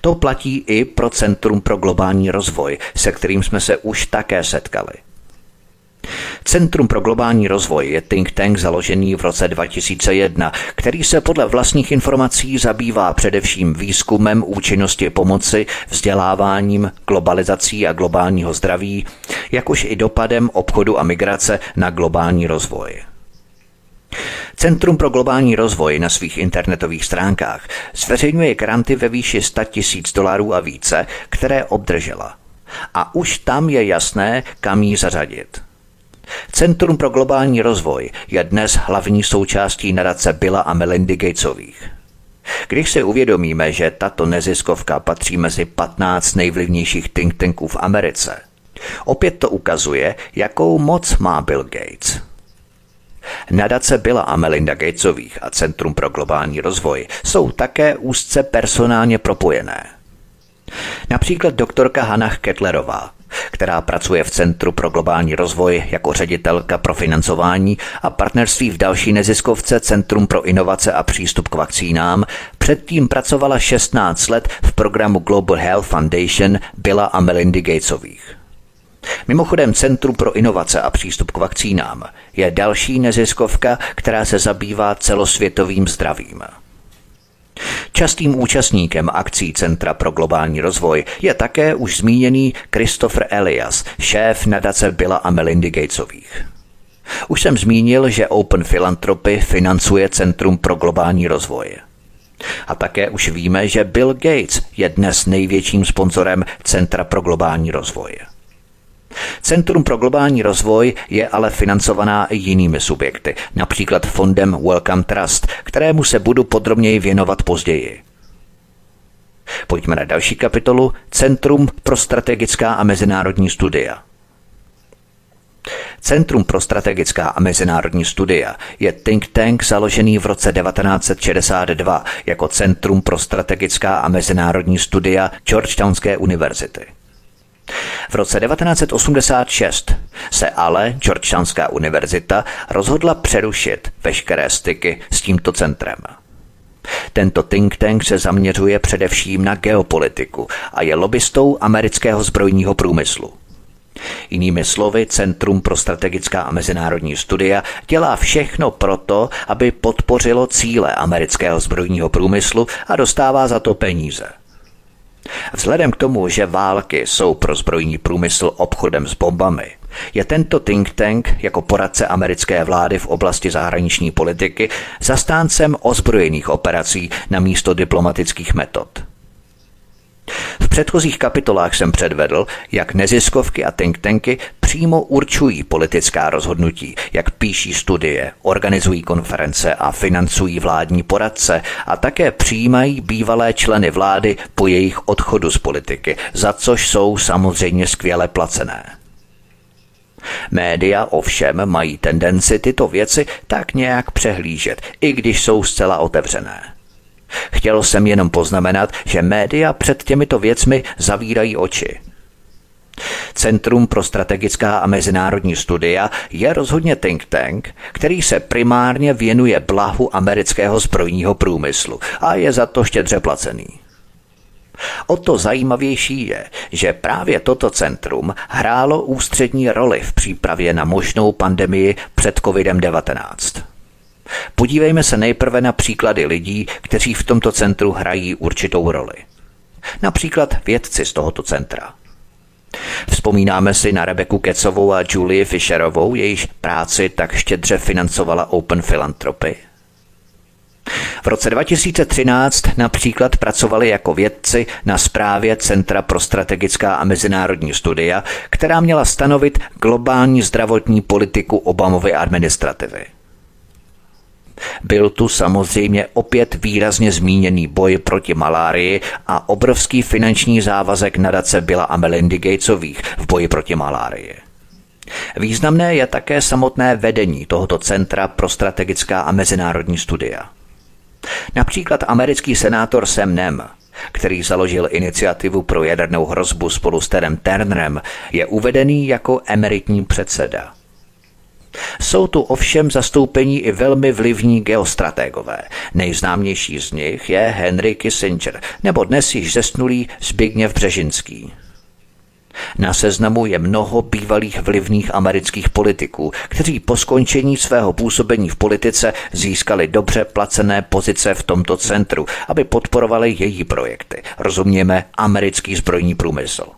To platí i pro Centrum pro globální rozvoj, se kterým jsme se už také setkali. Centrum pro globální rozvoj je think tank založený v roce 2001, který se podle vlastních informací zabývá především výzkumem účinnosti pomoci, vzděláváním, globalizací a globálního zdraví, jakož i dopadem obchodu a migrace na globální rozvoj. Centrum pro globální rozvoj na svých internetových stránkách zveřejňuje granty ve výši 100 tisíc dolarů a více, které obdržela. A už tam je jasné, kam ji zařadit. Centrum pro globální rozvoj je dnes hlavní součástí nadace Billa a Melindy Gatesových. Když si uvědomíme, že tato neziskovka patří mezi 15 nejvlivnějších think tanků v Americe, opět to ukazuje, jakou moc má Bill Gates. Nadace Billa a Melinda Gatesových a Centrum pro globální rozvoj jsou také úzce personálně propojené. Například doktorka Hannah Kettlerová která pracuje v Centru pro globální rozvoj jako ředitelka pro financování a partnerství v další neziskovce Centrum pro inovace a přístup k vakcínám, předtím pracovala 16 let v programu Global Health Foundation Billa a Melindy Gatesových. Mimochodem Centrum pro inovace a přístup k vakcínám je další neziskovka, která se zabývá celosvětovým zdravím. Častým účastníkem akcí Centra pro globální rozvoj je také už zmíněný Christopher Elias, šéf nadace Billa a Melindy Gatesových. Už jsem zmínil, že Open Philanthropy financuje Centrum pro globální rozvoj. A také už víme, že Bill Gates je dnes největším sponzorem Centra pro globální rozvoj. Centrum pro globální rozvoj je ale financovaná jinými subjekty, například fondem Welcome Trust, kterému se budu podrobněji věnovat později. Pojďme na další kapitolu Centrum pro strategická a mezinárodní studia. Centrum pro strategická a mezinárodní studia je think tank založený v roce 1962 jako Centrum pro strategická a mezinárodní studia Georgetownské univerzity. V roce 1986 se ale Georgetownská univerzita rozhodla přerušit veškeré styky s tímto centrem. Tento think tank se zaměřuje především na geopolitiku a je lobbystou amerického zbrojního průmyslu. Jinými slovy, Centrum pro strategická a mezinárodní studia dělá všechno proto, aby podpořilo cíle amerického zbrojního průmyslu a dostává za to peníze. Vzhledem k tomu, že války jsou pro zbrojní průmysl obchodem s bombami, je tento think tank jako poradce americké vlády v oblasti zahraniční politiky zastáncem ozbrojených operací na místo diplomatických metod. V předchozích kapitolách jsem předvedl, jak neziskovky a think tanky přímo určují politická rozhodnutí, jak píší studie, organizují konference a financují vládní poradce a také přijímají bývalé členy vlády po jejich odchodu z politiky, za což jsou samozřejmě skvěle placené. Média ovšem mají tendenci tyto věci tak nějak přehlížet, i když jsou zcela otevřené. Chtěl jsem jenom poznamenat, že média před těmito věcmi zavírají oči. Centrum pro strategická a mezinárodní studia je rozhodně think tank, který se primárně věnuje blahu amerického zbrojního průmyslu a je za to štědře placený. O to zajímavější je, že právě toto centrum hrálo ústřední roli v přípravě na možnou pandemii před COVID-19. Podívejme se nejprve na příklady lidí, kteří v tomto centru hrají určitou roli. Například vědci z tohoto centra. Vzpomínáme si na Rebeku Kecovou a Julie Fisherovou, jejíž práci tak štědře financovala Open Philanthropy. V roce 2013 například pracovali jako vědci na správě Centra pro strategická a mezinárodní studia, která měla stanovit globální zdravotní politiku Obamovy administrativy. Byl tu samozřejmě opět výrazně zmíněný boj proti malárii a obrovský finanční závazek nadace Billa a Melindy Gatesových v boji proti malárii. Významné je také samotné vedení tohoto Centra pro strategická a mezinárodní studia. Například americký senátor Sam Nem, který založil iniciativu pro jadernou hrozbu spolu s Terem Turnerem, je uvedený jako emeritní předseda. Jsou tu ovšem zastoupení i velmi vlivní geostrategové. Nejznámější z nich je Henry Kissinger, nebo dnes již zesnulý Zbigněv Břežinský. Na seznamu je mnoho bývalých vlivných amerických politiků, kteří po skončení svého působení v politice získali dobře placené pozice v tomto centru, aby podporovali její projekty. Rozumějme americký zbrojní průmysl.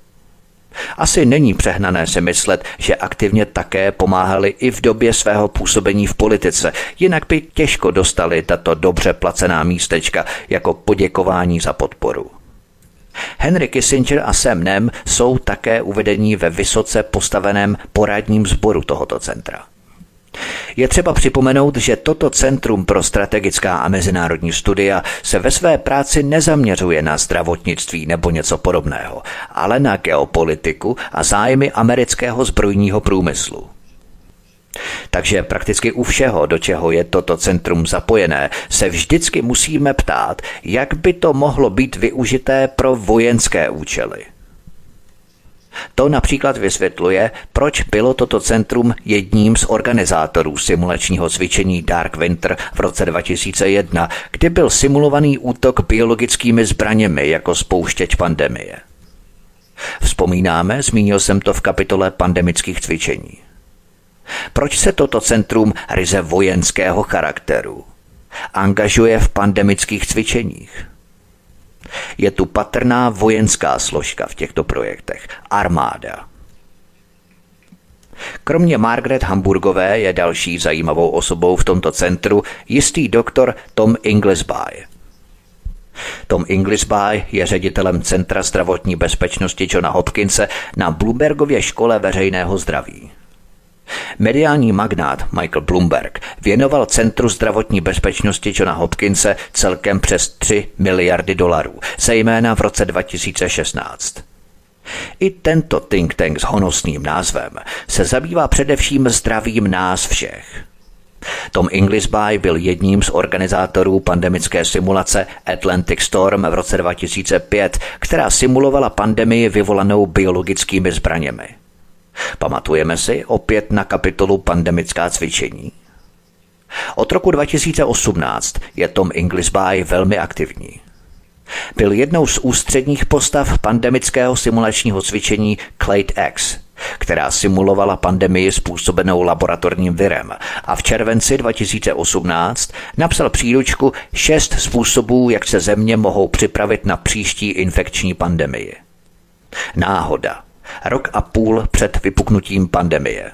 Asi není přehnané si myslet, že aktivně také pomáhali i v době svého působení v politice, jinak by těžko dostali tato dobře placená místečka jako poděkování za podporu. Henry Kissinger a Sam Nem jsou také uvedení ve vysoce postaveném poradním sboru tohoto centra. Je třeba připomenout, že toto Centrum pro strategická a mezinárodní studia se ve své práci nezaměřuje na zdravotnictví nebo něco podobného, ale na geopolitiku a zájmy amerického zbrojního průmyslu. Takže prakticky u všeho, do čeho je toto centrum zapojené, se vždycky musíme ptát, jak by to mohlo být využité pro vojenské účely. To například vysvětluje, proč bylo toto centrum jedním z organizátorů simulačního cvičení Dark Winter v roce 2001, kdy byl simulovaný útok biologickými zbraněmi jako spouštěč pandemie. Vzpomínáme, zmínil jsem to v kapitole pandemických cvičení. Proč se toto centrum ryze vojenského charakteru angažuje v pandemických cvičeních? Je tu patrná vojenská složka v těchto projektech armáda. Kromě Margaret Hamburgové je další zajímavou osobou v tomto centru jistý doktor Tom Inglesby. Tom Inglesby je ředitelem Centra zdravotní bezpečnosti Johna Hopkinse na Bloombergově škole veřejného zdraví. Mediální magnát Michael Bloomberg věnoval Centru zdravotní bezpečnosti Johna Hopkinse celkem přes 3 miliardy dolarů, zejména v roce 2016. I tento think tank s honosným názvem se zabývá především zdravím nás všech. Tom Inglesby byl jedním z organizátorů pandemické simulace Atlantic Storm v roce 2005, která simulovala pandemii vyvolanou biologickými zbraněmi. Pamatujeme si opět na kapitolu pandemická cvičení? Od roku 2018 je Tom Inglesby velmi aktivní. Byl jednou z ústředních postav pandemického simulačního cvičení Clade X, která simulovala pandemii způsobenou laboratorním virem a v červenci 2018 napsal příručku šest způsobů, jak se země mohou připravit na příští infekční pandemii. Náhoda – rok a půl před vypuknutím pandemie.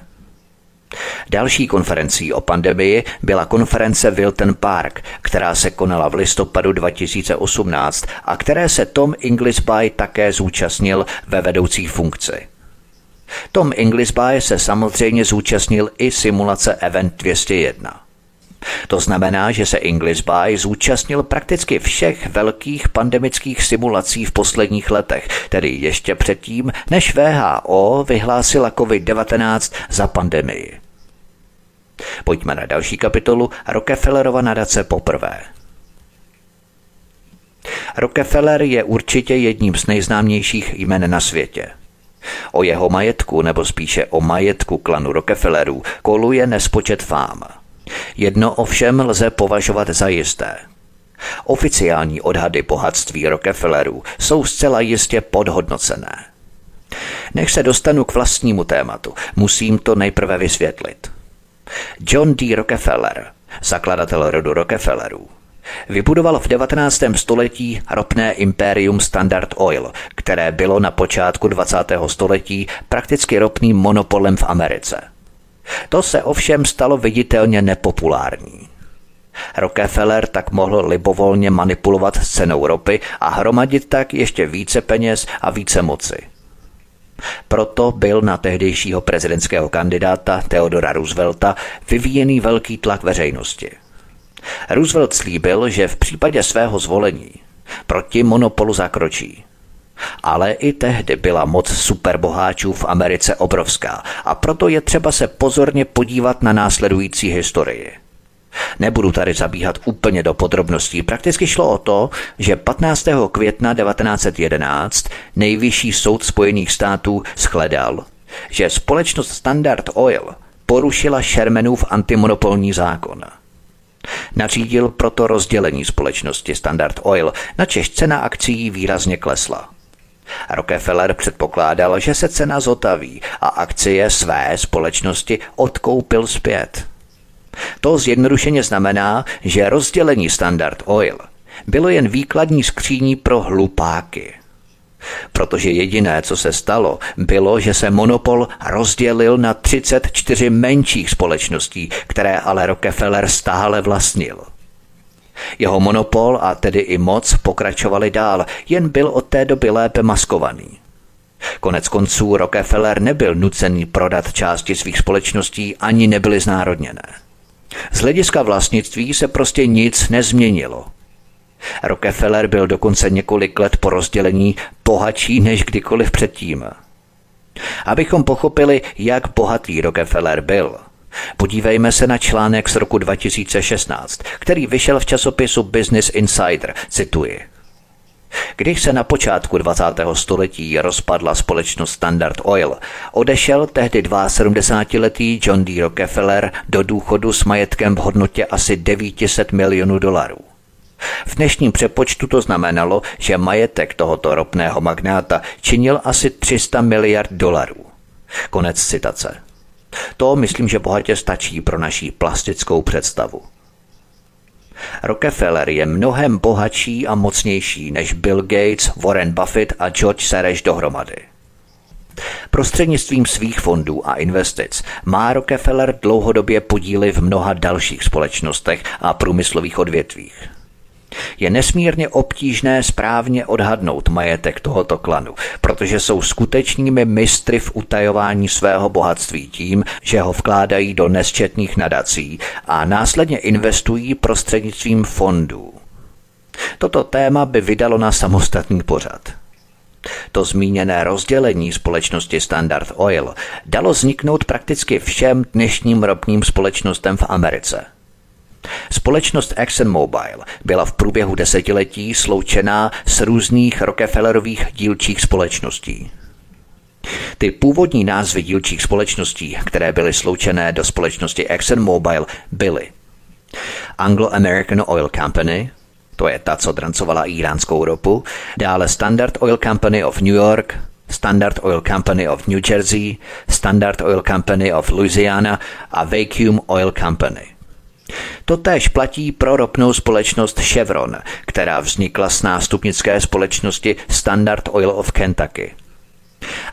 Další konferencí o pandemii byla konference Wilton Park, která se konala v listopadu 2018 a které se Tom Inglesby také zúčastnil ve vedoucí funkci. Tom Inglesby se samozřejmě zúčastnil i simulace Event 201. To znamená, že se English By zúčastnil prakticky všech velkých pandemických simulací v posledních letech, tedy ještě předtím, než VHO vyhlásila COVID-19 za pandemii. Pojďme na další kapitolu Rockefellerova nadace poprvé. Rockefeller je určitě jedním z nejznámějších jmen na světě. O jeho majetku, nebo spíše o majetku klanu Rockefellerů, koluje nespočet fám. Jedno ovšem lze považovat za jisté. Oficiální odhady bohatství Rockefellerů jsou zcela jistě podhodnocené. Než se dostanu k vlastnímu tématu, musím to nejprve vysvětlit. John D. Rockefeller, zakladatel rodu Rockefellerů, vybudoval v 19. století ropné impérium Standard Oil, které bylo na počátku 20. století prakticky ropným monopolem v Americe – to se ovšem stalo viditelně nepopulární. Rockefeller tak mohl libovolně manipulovat s cenou ropy a hromadit tak ještě více peněz a více moci. Proto byl na tehdejšího prezidentského kandidáta Theodora Roosevelta vyvíjený velký tlak veřejnosti. Roosevelt slíbil, že v případě svého zvolení proti monopolu zakročí. Ale i tehdy byla moc superboháčů v Americe obrovská a proto je třeba se pozorně podívat na následující historii – Nebudu tady zabíhat úplně do podrobností. Prakticky šlo o to, že 15. května 1911 nejvyšší soud Spojených států shledal, že společnost Standard Oil porušila Shermanův antimonopolní zákon. Nařídil proto rozdělení společnosti Standard Oil, na čež cena akcí výrazně klesla. Rockefeller předpokládal, že se cena zotaví a akcie své společnosti odkoupil zpět – to zjednodušeně znamená, že rozdělení Standard Oil bylo jen výkladní skříní pro hlupáky. Protože jediné, co se stalo, bylo, že se monopol rozdělil na 34 menších společností, které ale Rockefeller stále vlastnil. Jeho monopol a tedy i moc pokračovali dál, jen byl od té doby lépe maskovaný. Konec konců Rockefeller nebyl nucený prodat části svých společností ani nebyly znárodněné. Z hlediska vlastnictví se prostě nic nezměnilo. Rockefeller byl dokonce několik let po rozdělení bohatší než kdykoliv předtím. Abychom pochopili, jak bohatý Rockefeller byl, podívejme se na článek z roku 2016, který vyšel v časopisu Business Insider, cituji. Když se na počátku 20. století rozpadla společnost Standard Oil, odešel tehdy 72-letý John D. Rockefeller do důchodu s majetkem v hodnotě asi 900 milionů dolarů. V dnešním přepočtu to znamenalo, že majetek tohoto ropného magnáta činil asi 300 miliard dolarů. Konec citace. To myslím, že bohatě stačí pro naší plastickou představu. Rockefeller je mnohem bohatší a mocnější než Bill Gates, Warren Buffett a George Soros dohromady. Prostřednictvím svých fondů a investic má Rockefeller dlouhodobě podíly v mnoha dalších společnostech a průmyslových odvětvích. Je nesmírně obtížné správně odhadnout majetek tohoto klanu, protože jsou skutečnými mistry v utajování svého bohatství tím, že ho vkládají do nesčetných nadací a následně investují prostřednictvím fondů. Toto téma by vydalo na samostatný pořad. To zmíněné rozdělení společnosti Standard Oil dalo vzniknout prakticky všem dnešním ropným společnostem v Americe – Společnost ExxonMobil byla v průběhu desetiletí sloučená s různých Rockefellerových dílčích společností. Ty původní názvy dílčích společností, které byly sloučené do společnosti ExxonMobil, byly Anglo-American Oil Company, to je ta, co drancovala iránskou ropu, dále Standard Oil Company of New York, Standard Oil Company of New Jersey, Standard Oil Company of Louisiana a Vacuum Oil Company – Totéž platí pro ropnou společnost Chevron, která vznikla z nástupnické společnosti Standard Oil of Kentucky.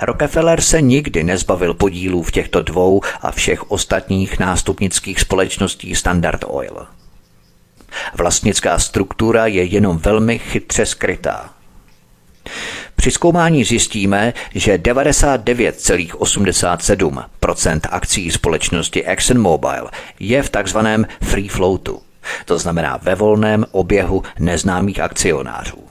Rockefeller se nikdy nezbavil podílů v těchto dvou a všech ostatních nástupnických společností Standard Oil. Vlastnická struktura je jenom velmi chytře skrytá. Při zkoumání zjistíme, že 99,87% akcí společnosti ExxonMobil je v takzvaném free floatu, to znamená ve volném oběhu neznámých akcionářů.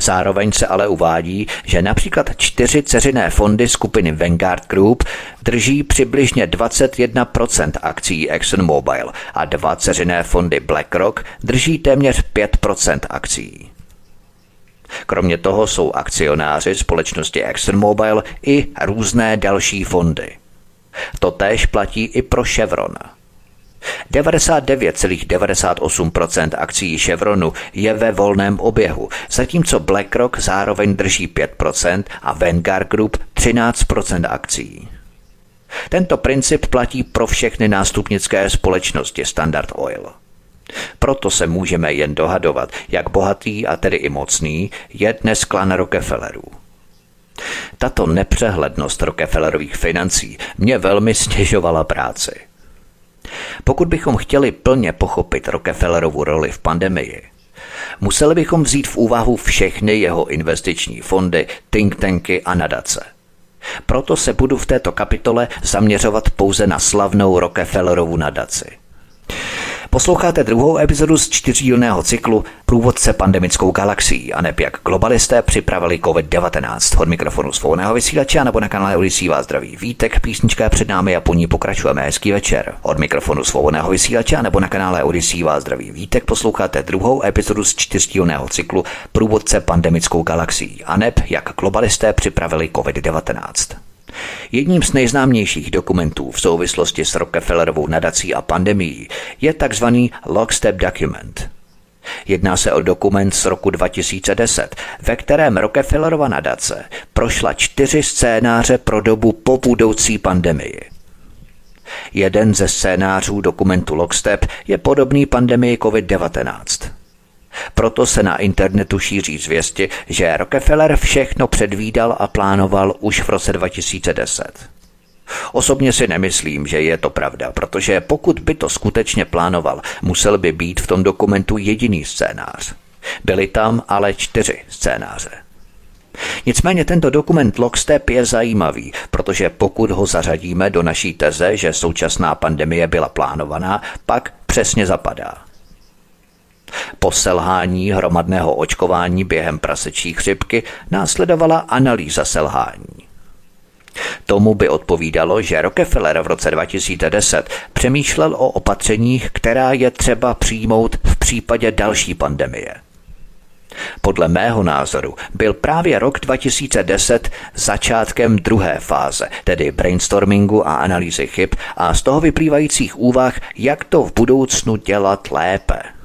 Zároveň se ale uvádí, že například čtyři ceřiné fondy skupiny Vanguard Group drží přibližně 21% akcí ExxonMobil a dva ceřiné fondy BlackRock drží téměř 5% akcí. Kromě toho jsou akcionáři společnosti ExxonMobil i různé další fondy. To též platí i pro Chevron. 99,98% akcí Chevronu je ve volném oběhu, zatímco BlackRock zároveň drží 5% a Vanguard Group 13% akcí. Tento princip platí pro všechny nástupnické společnosti Standard Oil. Proto se můžeme jen dohadovat, jak bohatý a tedy i mocný je dnes klan Rockefellerů. Tato nepřehlednost Rockefellerových financí mě velmi stěžovala práci. Pokud bychom chtěli plně pochopit Rockefellerovu roli v pandemii, museli bychom vzít v úvahu všechny jeho investiční fondy, think tanky a nadace. Proto se budu v této kapitole zaměřovat pouze na slavnou Rockefellerovu nadaci. Posloucháte druhou epizodu z čtyřdílného cyklu Průvodce pandemickou galaxií a neb jak globalisté připravili COVID-19. Od mikrofonu svobodného vysílače a nebo na kanále Odisí vás zdraví Vítek, písnička je před námi a po ní pokračujeme. Hezký večer. Od mikrofonu svobodného vysílače a nebo na kanále Odisí vás zdraví Vítek posloucháte druhou epizodu z čtyřdílného cyklu Průvodce pandemickou galaxií a neb jak globalisté připravili COVID-19. Jedním z nejznámějších dokumentů v souvislosti s Rockefellerovou nadací a pandemií je tzv. Lockstep Document. Jedná se o dokument z roku 2010, ve kterém Rockefellerova nadace prošla čtyři scénáře pro dobu po budoucí pandemii. Jeden ze scénářů dokumentu Lockstep je podobný pandemii COVID-19. Proto se na internetu šíří zvěsti, že Rockefeller všechno předvídal a plánoval už v roce 2010. Osobně si nemyslím, že je to pravda, protože pokud by to skutečně plánoval, musel by být v tom dokumentu jediný scénář. Byly tam ale čtyři scénáře. Nicméně tento dokument Lockstep je zajímavý, protože pokud ho zařadíme do naší teze, že současná pandemie byla plánovaná, pak přesně zapadá. Po selhání hromadného očkování během prasečí chřipky následovala analýza selhání. Tomu by odpovídalo, že Rockefeller v roce 2010 přemýšlel o opatřeních, která je třeba přijmout v případě další pandemie. Podle mého názoru byl právě rok 2010 začátkem druhé fáze, tedy brainstormingu a analýzy chyb a z toho vyplývajících úvah, jak to v budoucnu dělat lépe.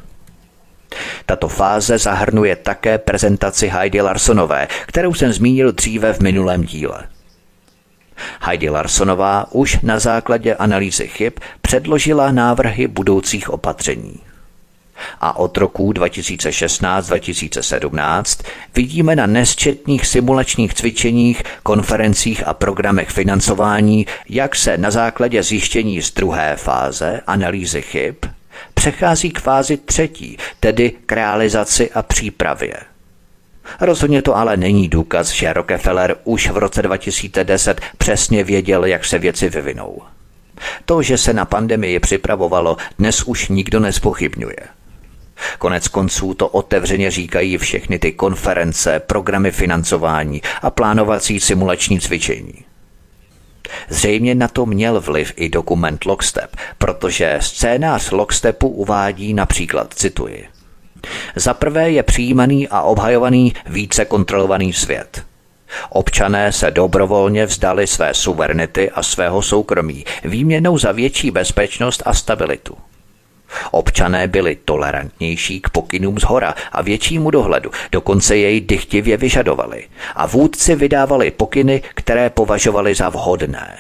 Tato fáze zahrnuje také prezentaci Heidi Larsonové, kterou jsem zmínil dříve v minulém díle. Heidi Larsonová už na základě analýzy chyb předložila návrhy budoucích opatření. A od roku 2016-2017 vidíme na nesčetných simulačních cvičeních, konferencích a programech financování, jak se na základě zjištění z druhé fáze analýzy chyb přechází k fázi třetí, tedy k realizaci a přípravě. Rozhodně to ale není důkaz, že Rockefeller už v roce 2010 přesně věděl, jak se věci vyvinou. To, že se na pandemii připravovalo, dnes už nikdo nespochybňuje. Konec konců to otevřeně říkají všechny ty konference, programy financování a plánovací simulační cvičení. Zřejmě na to měl vliv i dokument Lockstep, protože scénář Lockstepu uvádí například, cituji, za prvé je přijímaný a obhajovaný více kontrolovaný svět. Občané se dobrovolně vzdali své suverenity a svého soukromí výměnou za větší bezpečnost a stabilitu. Občané byli tolerantnější k pokynům z hora a většímu dohledu, dokonce jej dychtivě vyžadovali a vůdci vydávali pokyny, které považovali za vhodné.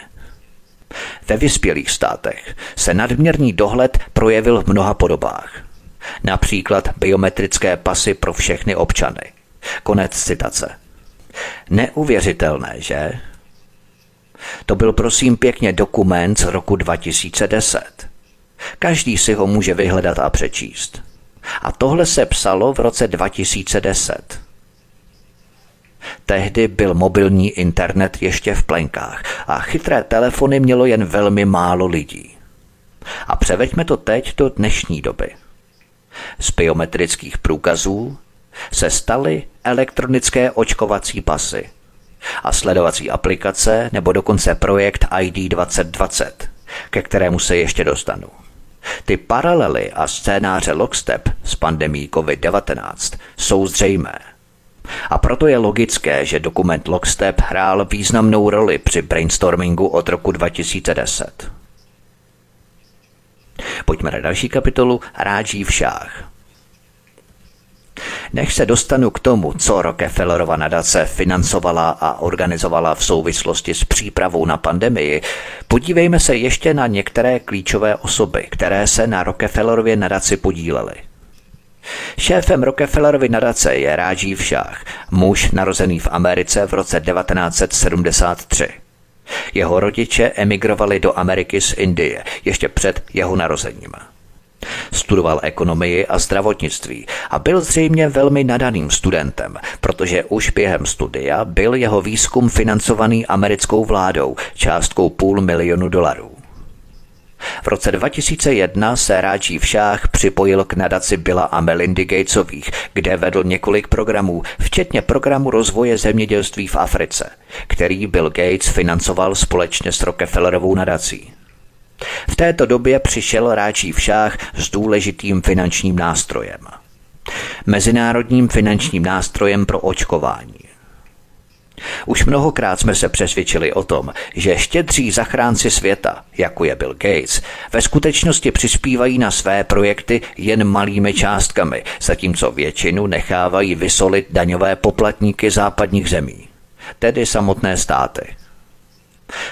Ve vyspělých státech se nadměrný dohled projevil v mnoha podobách. Například biometrické pasy pro všechny občany. Konec citace. Neuvěřitelné, že? To byl prosím pěkně dokument z roku 2010. Každý si ho může vyhledat a přečíst. A tohle se psalo v roce 2010. Tehdy byl mobilní internet ještě v plenkách a chytré telefony mělo jen velmi málo lidí. A převeďme to teď do dnešní doby. Z biometrických průkazů se staly elektronické očkovací pasy a sledovací aplikace nebo dokonce projekt ID 2020, ke kterému se ještě dostanu. Ty paralely a scénáře Lockstep s pandemí COVID-19 jsou zřejmé. A proto je logické, že dokument Lockstep hrál významnou roli při brainstormingu od roku 2010. Pojďme na další kapitolu Ráží v šách. Než se dostanu k tomu, co Rockefellerova nadace financovala a organizovala v souvislosti s přípravou na pandemii, podívejme se ještě na některé klíčové osoby, které se na Rockefellerově nadaci podílely. Šéfem Rockefellerovy nadace je Rážív Šách, muž narozený v Americe v roce 1973. Jeho rodiče emigrovali do Ameriky z Indie ještě před jeho narozením. Studoval ekonomii a zdravotnictví a byl zřejmě velmi nadaným studentem, protože už během studia byl jeho výzkum financovaný americkou vládou částkou půl milionu dolarů. V roce 2001 se Ráčí Šách připojil k nadaci Billa a Melindy Gatesových, kde vedl několik programů, včetně programu rozvoje zemědělství v Africe, který Bill Gates financoval společně s Rockefellerovou nadací. V této době přišel Ráčí Šách s důležitým finančním nástrojem. Mezinárodním finančním nástrojem pro očkování. Už mnohokrát jsme se přesvědčili o tom, že štědří zachránci světa, jako je Bill Gates, ve skutečnosti přispívají na své projekty jen malými částkami, zatímco většinu nechávají vysolit daňové poplatníky západních zemí, tedy samotné státy.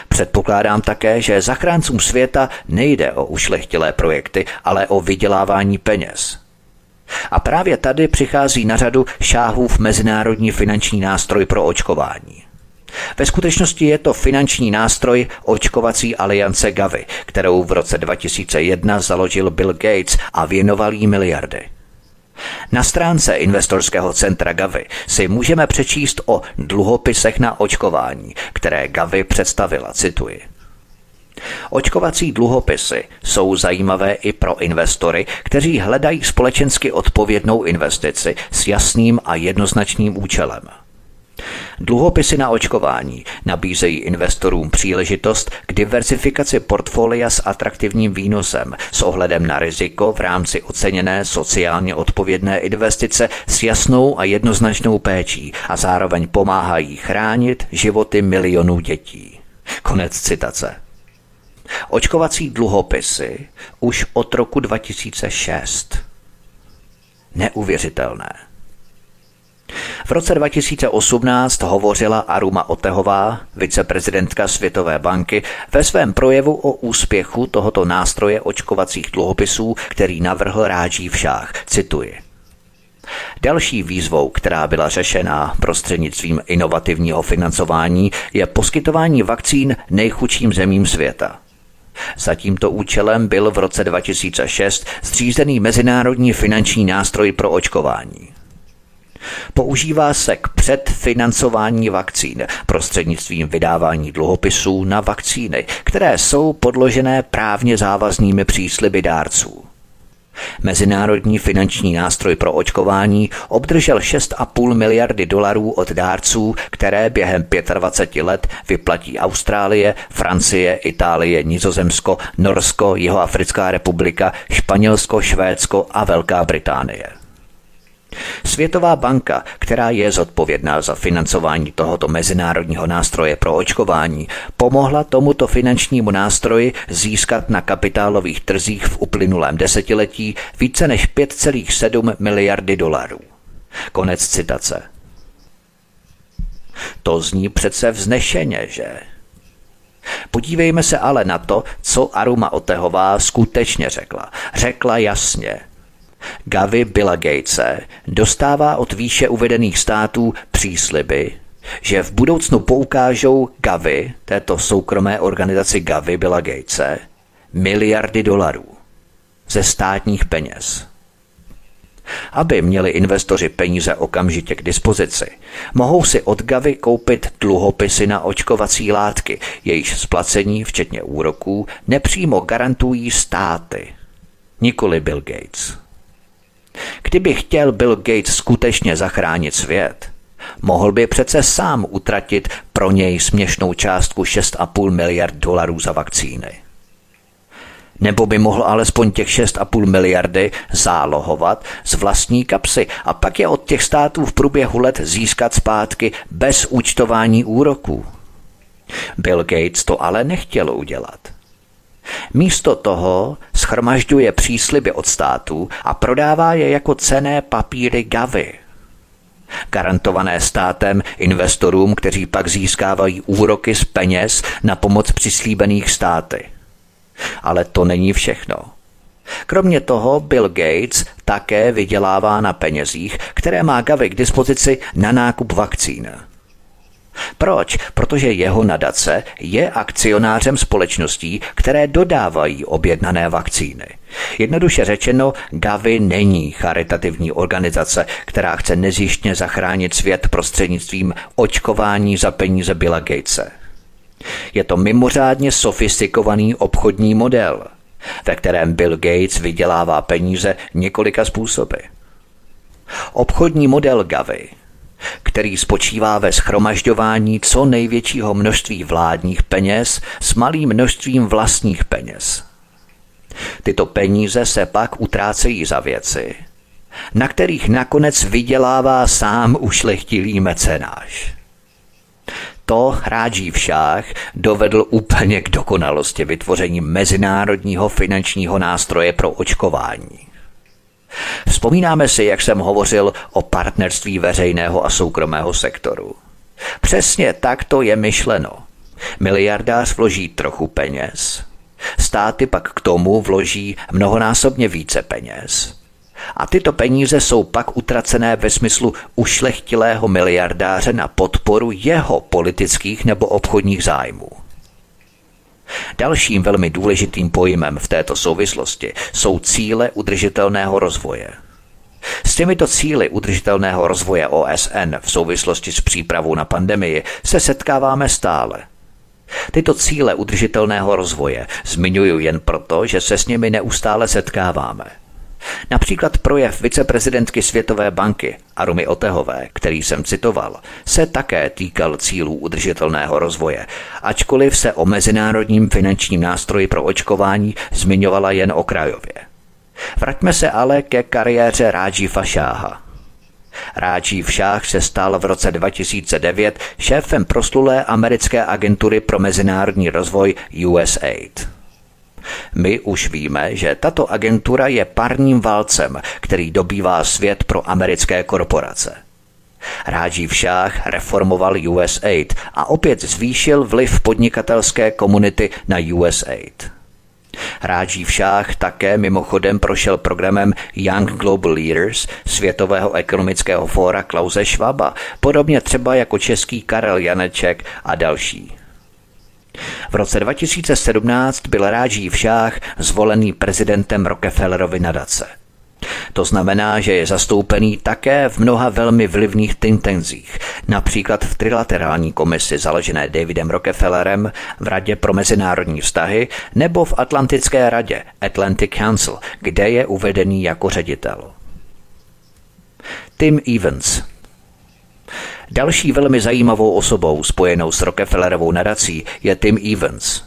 Předpokládám také, že zachráncům světa nejde o ušlechtilé projekty, ale o vydělávání peněz – a právě tady přichází na řadu šáhův mezinárodní finanční nástroj pro očkování. Ve skutečnosti je to finanční nástroj očkovací aliance Gavi, kterou v roce 2001 založil Bill Gates a věnoval jí miliardy. Na stránce investorského centra Gavi si můžeme přečíst o dluhopisech na očkování, které Gavi představila, cituji. Očkovací dluhopisy jsou zajímavé i pro investory, kteří hledají společensky odpovědnou investici s jasným a jednoznačným účelem. Dluhopisy na očkování nabízejí investorům příležitost k diversifikaci portfolia s atraktivním výnosem s ohledem na riziko v rámci oceněné sociálně odpovědné investice s jasnou a jednoznačnou péčí a zároveň pomáhají chránit životy milionů dětí. Konec citace. Očkovací dluhopisy už od roku 2006. Neuvěřitelné. V roce 2018 hovořila Aruma Otehová, viceprezidentka Světové banky, ve svém projevu o úspěchu tohoto nástroje očkovacích dluhopisů, který navrhl Ráží v šách. Cituji. Další výzvou, která byla řešena prostřednictvím inovativního financování, je poskytování vakcín nejchudším zemím světa. Za tímto účelem byl v roce 2006 zřízený Mezinárodní finanční nástroj pro očkování. Používá se k předfinancování vakcín prostřednictvím vydávání dluhopisů na vakcíny, které jsou podložené právně závaznými přísliby dárců. Mezinárodní finanční nástroj pro očkování obdržel 6,5 miliardy dolarů od dárců, které během 25 let vyplatí Austrálie, Francie, Itálie, Nizozemsko, Norsko, Jihoafrická republika, Španělsko, Švédsko a Velká Británie. Světová banka, která je zodpovědná za financování tohoto mezinárodního nástroje pro očkování, pomohla tomuto finančnímu nástroji získat na kapitálových trzích v uplynulém desetiletí více než 5,7 miliardy dolarů. Konec citace. To zní přece vznešeně, že? Podívejme se ale na to, co Aruma Otehová skutečně řekla. Řekla jasně – Gavi Billa Gatese dostává od výše uvedených států přísliby, že v budoucnu poukážou Gavi, této soukromé organizaci Gavi Billa Gatese, miliardy dolarů ze státních peněz. Aby měli investoři peníze okamžitě k dispozici, mohou si od Gavi koupit dluhopisy na očkovací látky, jejichž splacení, včetně úroků, nepřímo garantují státy, nikoli Bill Gates. Kdyby chtěl Bill Gates skutečně zachránit svět, mohl by přece sám utratit pro něj směšnou částku 6,5 miliard dolarů za vakcíny. Nebo by mohl alespoň těch 6,5 miliardy zálohovat z vlastní kapsy a pak je od těch států v průběhu let získat zpátky bez účtování úroků. Bill Gates to ale nechtěl udělat. Místo toho schromažďuje přísliby od států a prodává je jako cené papíry Gavy. Garantované státem investorům, kteří pak získávají úroky z peněz na pomoc přislíbených státy. Ale to není všechno. Kromě toho Bill Gates také vydělává na penězích, které má Gavi k dispozici na nákup vakcín. Proč? Protože jeho nadace je akcionářem společností, které dodávají objednané vakcíny. Jednoduše řečeno, Gavi není charitativní organizace, která chce nezjištně zachránit svět prostřednictvím očkování za peníze Billa Gatese. Je to mimořádně sofistikovaný obchodní model, ve kterém Bill Gates vydělává peníze několika způsoby. Obchodní model Gavi který spočívá ve schromažďování co největšího množství vládních peněz s malým množstvím vlastních peněz. Tyto peníze se pak utrácejí za věci, na kterých nakonec vydělává sám ušlechtilý mecenáš. To Ráží však dovedl úplně k dokonalosti vytvoření mezinárodního finančního nástroje pro očkování. Vzpomínáme si, jak jsem hovořil o partnerství veřejného a soukromého sektoru. Přesně tak to je myšleno. Miliardář vloží trochu peněz, státy pak k tomu vloží mnohonásobně více peněz. A tyto peníze jsou pak utracené ve smyslu ušlechtilého miliardáře na podporu jeho politických nebo obchodních zájmů. Dalším velmi důležitým pojmem v této souvislosti jsou cíle udržitelného rozvoje. S těmito cíly udržitelného rozvoje OSN v souvislosti s přípravou na pandemii se setkáváme stále. Tyto cíle udržitelného rozvoje zmiňuji jen proto, že se s nimi neustále setkáváme – Například projev viceprezidentky Světové banky Arumy Otehové, který jsem citoval, se také týkal cílů udržitelného rozvoje, ačkoliv se o mezinárodním finančním nástroji pro očkování zmiňovala jen okrajově. Vraťme se ale ke kariéře Ráji Fašáha. Rájiv Šáh se stal v roce 2009 šéfem proslulé americké agentury pro mezinárodní rozvoj USAID. My už víme, že tato agentura je parním válcem, který dobývá svět pro americké korporace. v Šách reformoval USAID a opět zvýšil vliv podnikatelské komunity na USAID. v Šách také mimochodem prošel programem Young Global Leaders Světového ekonomického fóra Klause Schwaba, podobně třeba jako český Karel Janeček a další. V roce 2017 byl Ráží Všách zvolený prezidentem Rockefellerovy nadace. To znamená, že je zastoupený také v mnoha velmi vlivných tintenzích, například v trilaterální komisi založené Davidem Rockefellerem v Radě pro mezinárodní vztahy nebo v Atlantické radě Atlantic Council, kde je uvedený jako ředitel. Tim Evans, Další velmi zajímavou osobou spojenou s Rockefellerovou nadací je Tim Evans.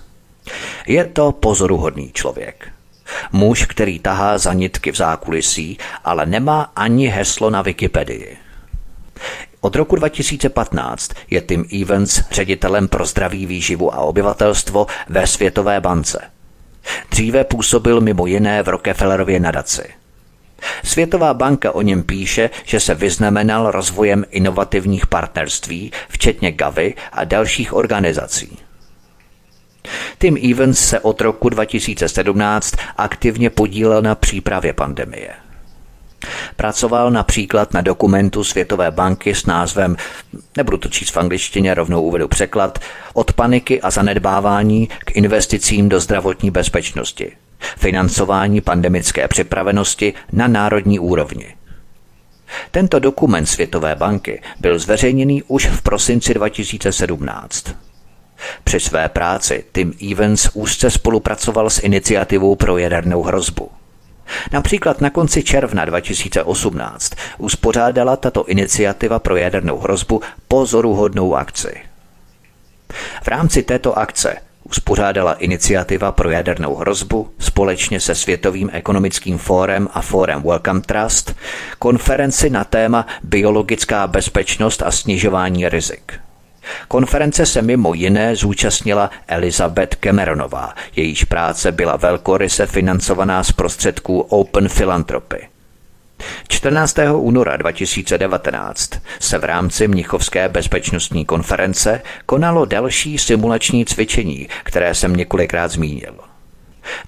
Je to pozoruhodný člověk. Muž, který tahá za nitky v zákulisí, ale nemá ani heslo na Wikipedii. Od roku 2015 je Tim Evans ředitelem pro zdraví výživu a obyvatelstvo ve Světové bance. Dříve působil mimo jiné v Rockefellerově nadaci – Světová banka o něm píše, že se vyznamenal rozvojem inovativních partnerství, včetně Gavi a dalších organizací. Tim Evans se od roku 2017 aktivně podílel na přípravě pandemie. Pracoval například na dokumentu Světové banky s názvem, nebudu to číst v angličtině, rovnou uvedu překlad, od paniky a zanedbávání k investicím do zdravotní bezpečnosti – financování pandemické připravenosti na národní úrovni. Tento dokument Světové banky byl zveřejněný už v prosinci 2017. Při své práci Tim Evans úzce spolupracoval s iniciativou pro jadernou hrozbu. Například na konci června 2018 uspořádala tato iniciativa pro jadernou hrozbu pozoruhodnou akci. V rámci této akce uspořádala iniciativa pro jadernou hrozbu společně se Světovým ekonomickým fórem a fórem Welcome Trust konferenci na téma biologická bezpečnost a snižování rizik. Konference se mimo jiné zúčastnila Elizabeth Cameronová, jejíž práce byla velkoryse financovaná z prostředků Open Philanthropy. 14. února 2019 se v rámci Mnichovské bezpečnostní konference konalo další simulační cvičení, které jsem několikrát zmínil.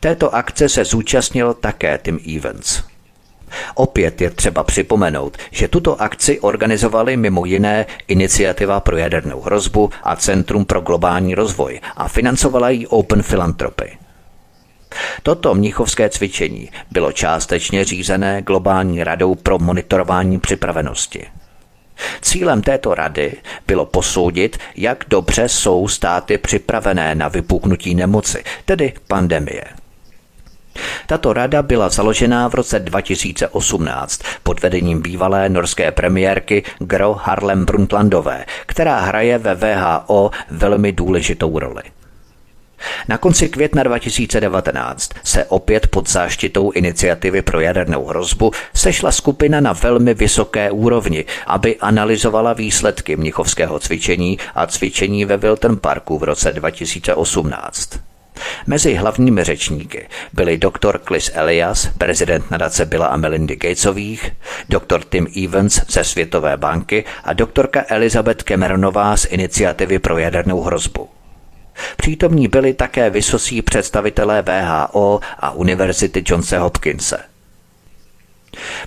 Této akce se zúčastnil také Tim Evans. Opět je třeba připomenout, že tuto akci organizovali mimo jiné Iniciativa pro jadernou hrozbu a Centrum pro globální rozvoj a financovala ji Open Philanthropy. Toto mnichovské cvičení bylo částečně řízené Globální radou pro monitorování připravenosti. Cílem této rady bylo posoudit, jak dobře jsou státy připravené na vypuknutí nemoci, tedy pandemie. Tato rada byla založena v roce 2018 pod vedením bývalé norské premiérky Gro Harlem Brundtlandové, která hraje ve VHO velmi důležitou roli. Na konci května 2019 se opět pod záštitou iniciativy pro jadernou hrozbu sešla skupina na velmi vysoké úrovni, aby analyzovala výsledky mnichovského cvičení a cvičení ve Wilton Parku v roce 2018. Mezi hlavními řečníky byli doktor Chris Elias, prezident nadace Billa a Melindy Gatesových, doktor Tim Evans ze Světové banky a doktorka Elizabeth Cameronová z iniciativy pro jadernou hrozbu. Přítomní byli také vysocí představitelé VHO a Univerzity Johnse Hopkinse.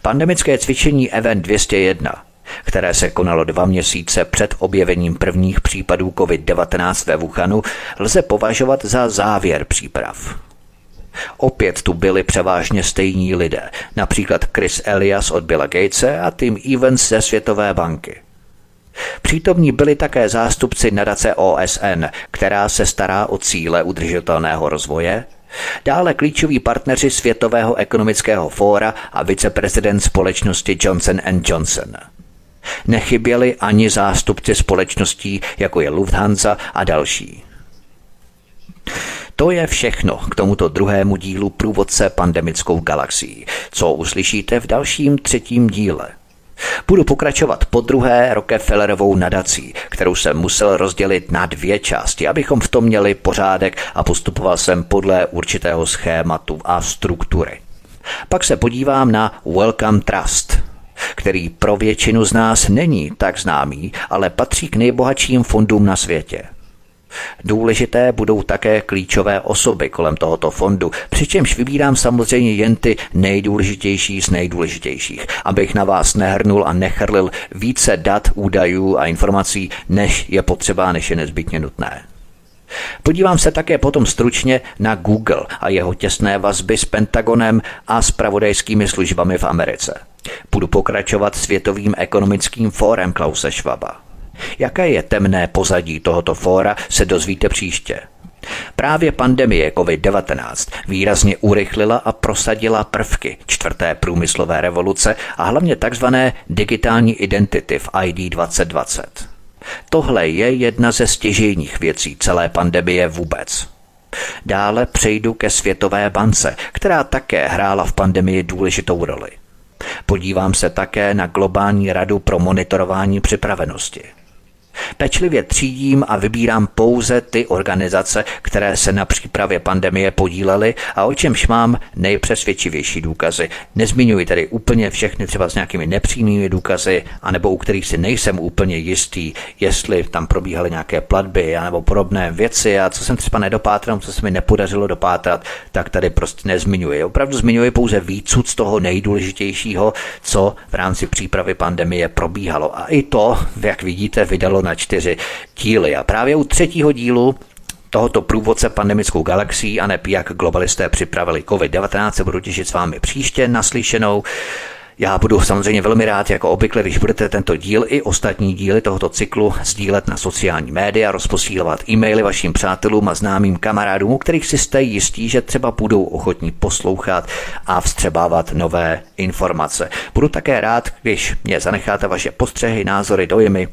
Pandemické cvičení Event 201 které se konalo dva měsíce před objevením prvních případů COVID-19 ve Wuhanu, lze považovat za závěr příprav. Opět tu byli převážně stejní lidé, například Chris Elias od Billa Gatese a Tim Evans ze Světové banky. Přítomní byli také zástupci nadace OSN, která se stará o cíle udržitelného rozvoje, Dále klíčoví partneři Světového ekonomického fóra a viceprezident společnosti Johnson Johnson. Nechyběli ani zástupci společností, jako je Lufthansa a další. To je všechno k tomuto druhému dílu průvodce pandemickou galaxií, co uslyšíte v dalším třetím díle. Budu pokračovat po druhé Rockefellerovou nadací, kterou jsem musel rozdělit na dvě části, abychom v tom měli pořádek a postupoval jsem podle určitého schématu a struktury. Pak se podívám na Welcome Trust, který pro většinu z nás není tak známý, ale patří k nejbohatším fondům na světě. Důležité budou také klíčové osoby kolem tohoto fondu, přičemž vybírám samozřejmě jen ty nejdůležitější z nejdůležitějších, abych na vás nehrnul a nechrlil více dat, údajů a informací, než je potřeba, než je nezbytně nutné. Podívám se také potom stručně na Google a jeho těsné vazby s Pentagonem a s pravodajskými službami v Americe. Budu pokračovat Světovým ekonomickým fórem Klause Schwaba. Jaké je temné pozadí tohoto fóra, se dozvíte příště. Právě pandemie COVID-19 výrazně urychlila a prosadila prvky čtvrté průmyslové revoluce a hlavně tzv. digitální identity v ID 2020. Tohle je jedna ze stěžejních věcí celé pandemie vůbec. Dále přejdu ke Světové bance, která také hrála v pandemii důležitou roli. Podívám se také na Globální radu pro monitorování připravenosti. Pečlivě třídím a vybírám pouze ty organizace, které se na přípravě pandemie podílely a o čemž mám nejpřesvědčivější důkazy. Nezmiňuji tedy úplně všechny třeba s nějakými nepřímými důkazy, anebo u kterých si nejsem úplně jistý, jestli tam probíhaly nějaké platby nebo podobné věci a co jsem třeba nedopátral, co se mi nepodařilo dopátrat, tak tady prostě nezmiňuji. Opravdu zmiňuji pouze výcud z toho nejdůležitějšího, co v rámci přípravy pandemie probíhalo. A i to, jak vidíte, vydalo na čtyři díly. A právě u třetího dílu tohoto průvodce pandemickou galaxií a neb jak globalisté připravili COVID-19 se budu těšit s vámi příště naslyšenou. Já budu samozřejmě velmi rád, jako obvykle, když budete tento díl i ostatní díly tohoto cyklu sdílet na sociální média, rozposílovat e-maily vašim přátelům a známým kamarádům, u kterých si jste jistí, že třeba budou ochotní poslouchat a vstřebávat nové informace. Budu také rád, když mě zanecháte vaše postřehy, názory, dojmy,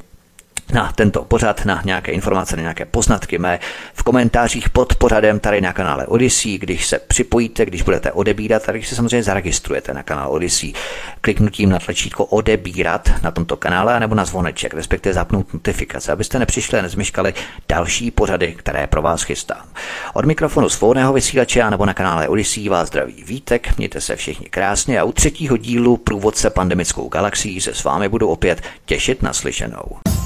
na tento pořad, na nějaké informace, na nějaké poznatky mé v komentářích pod pořadem tady na kanále Odyssey, když se připojíte, když budete odebírat, tak když se samozřejmě zaregistrujete na kanál Odyssey kliknutím na tlačítko odebírat na tomto kanále nebo na zvoneček, respektive zapnout notifikace, abyste nepřišli a nezmeškali další pořady, které pro vás chystám. Od mikrofonu svobodného vysílače nebo na kanále Odyssey vás zdraví Vítek, mějte se všichni krásně a u třetího dílu průvodce pandemickou galaxií se s vámi budu opět těšit na slyšenou.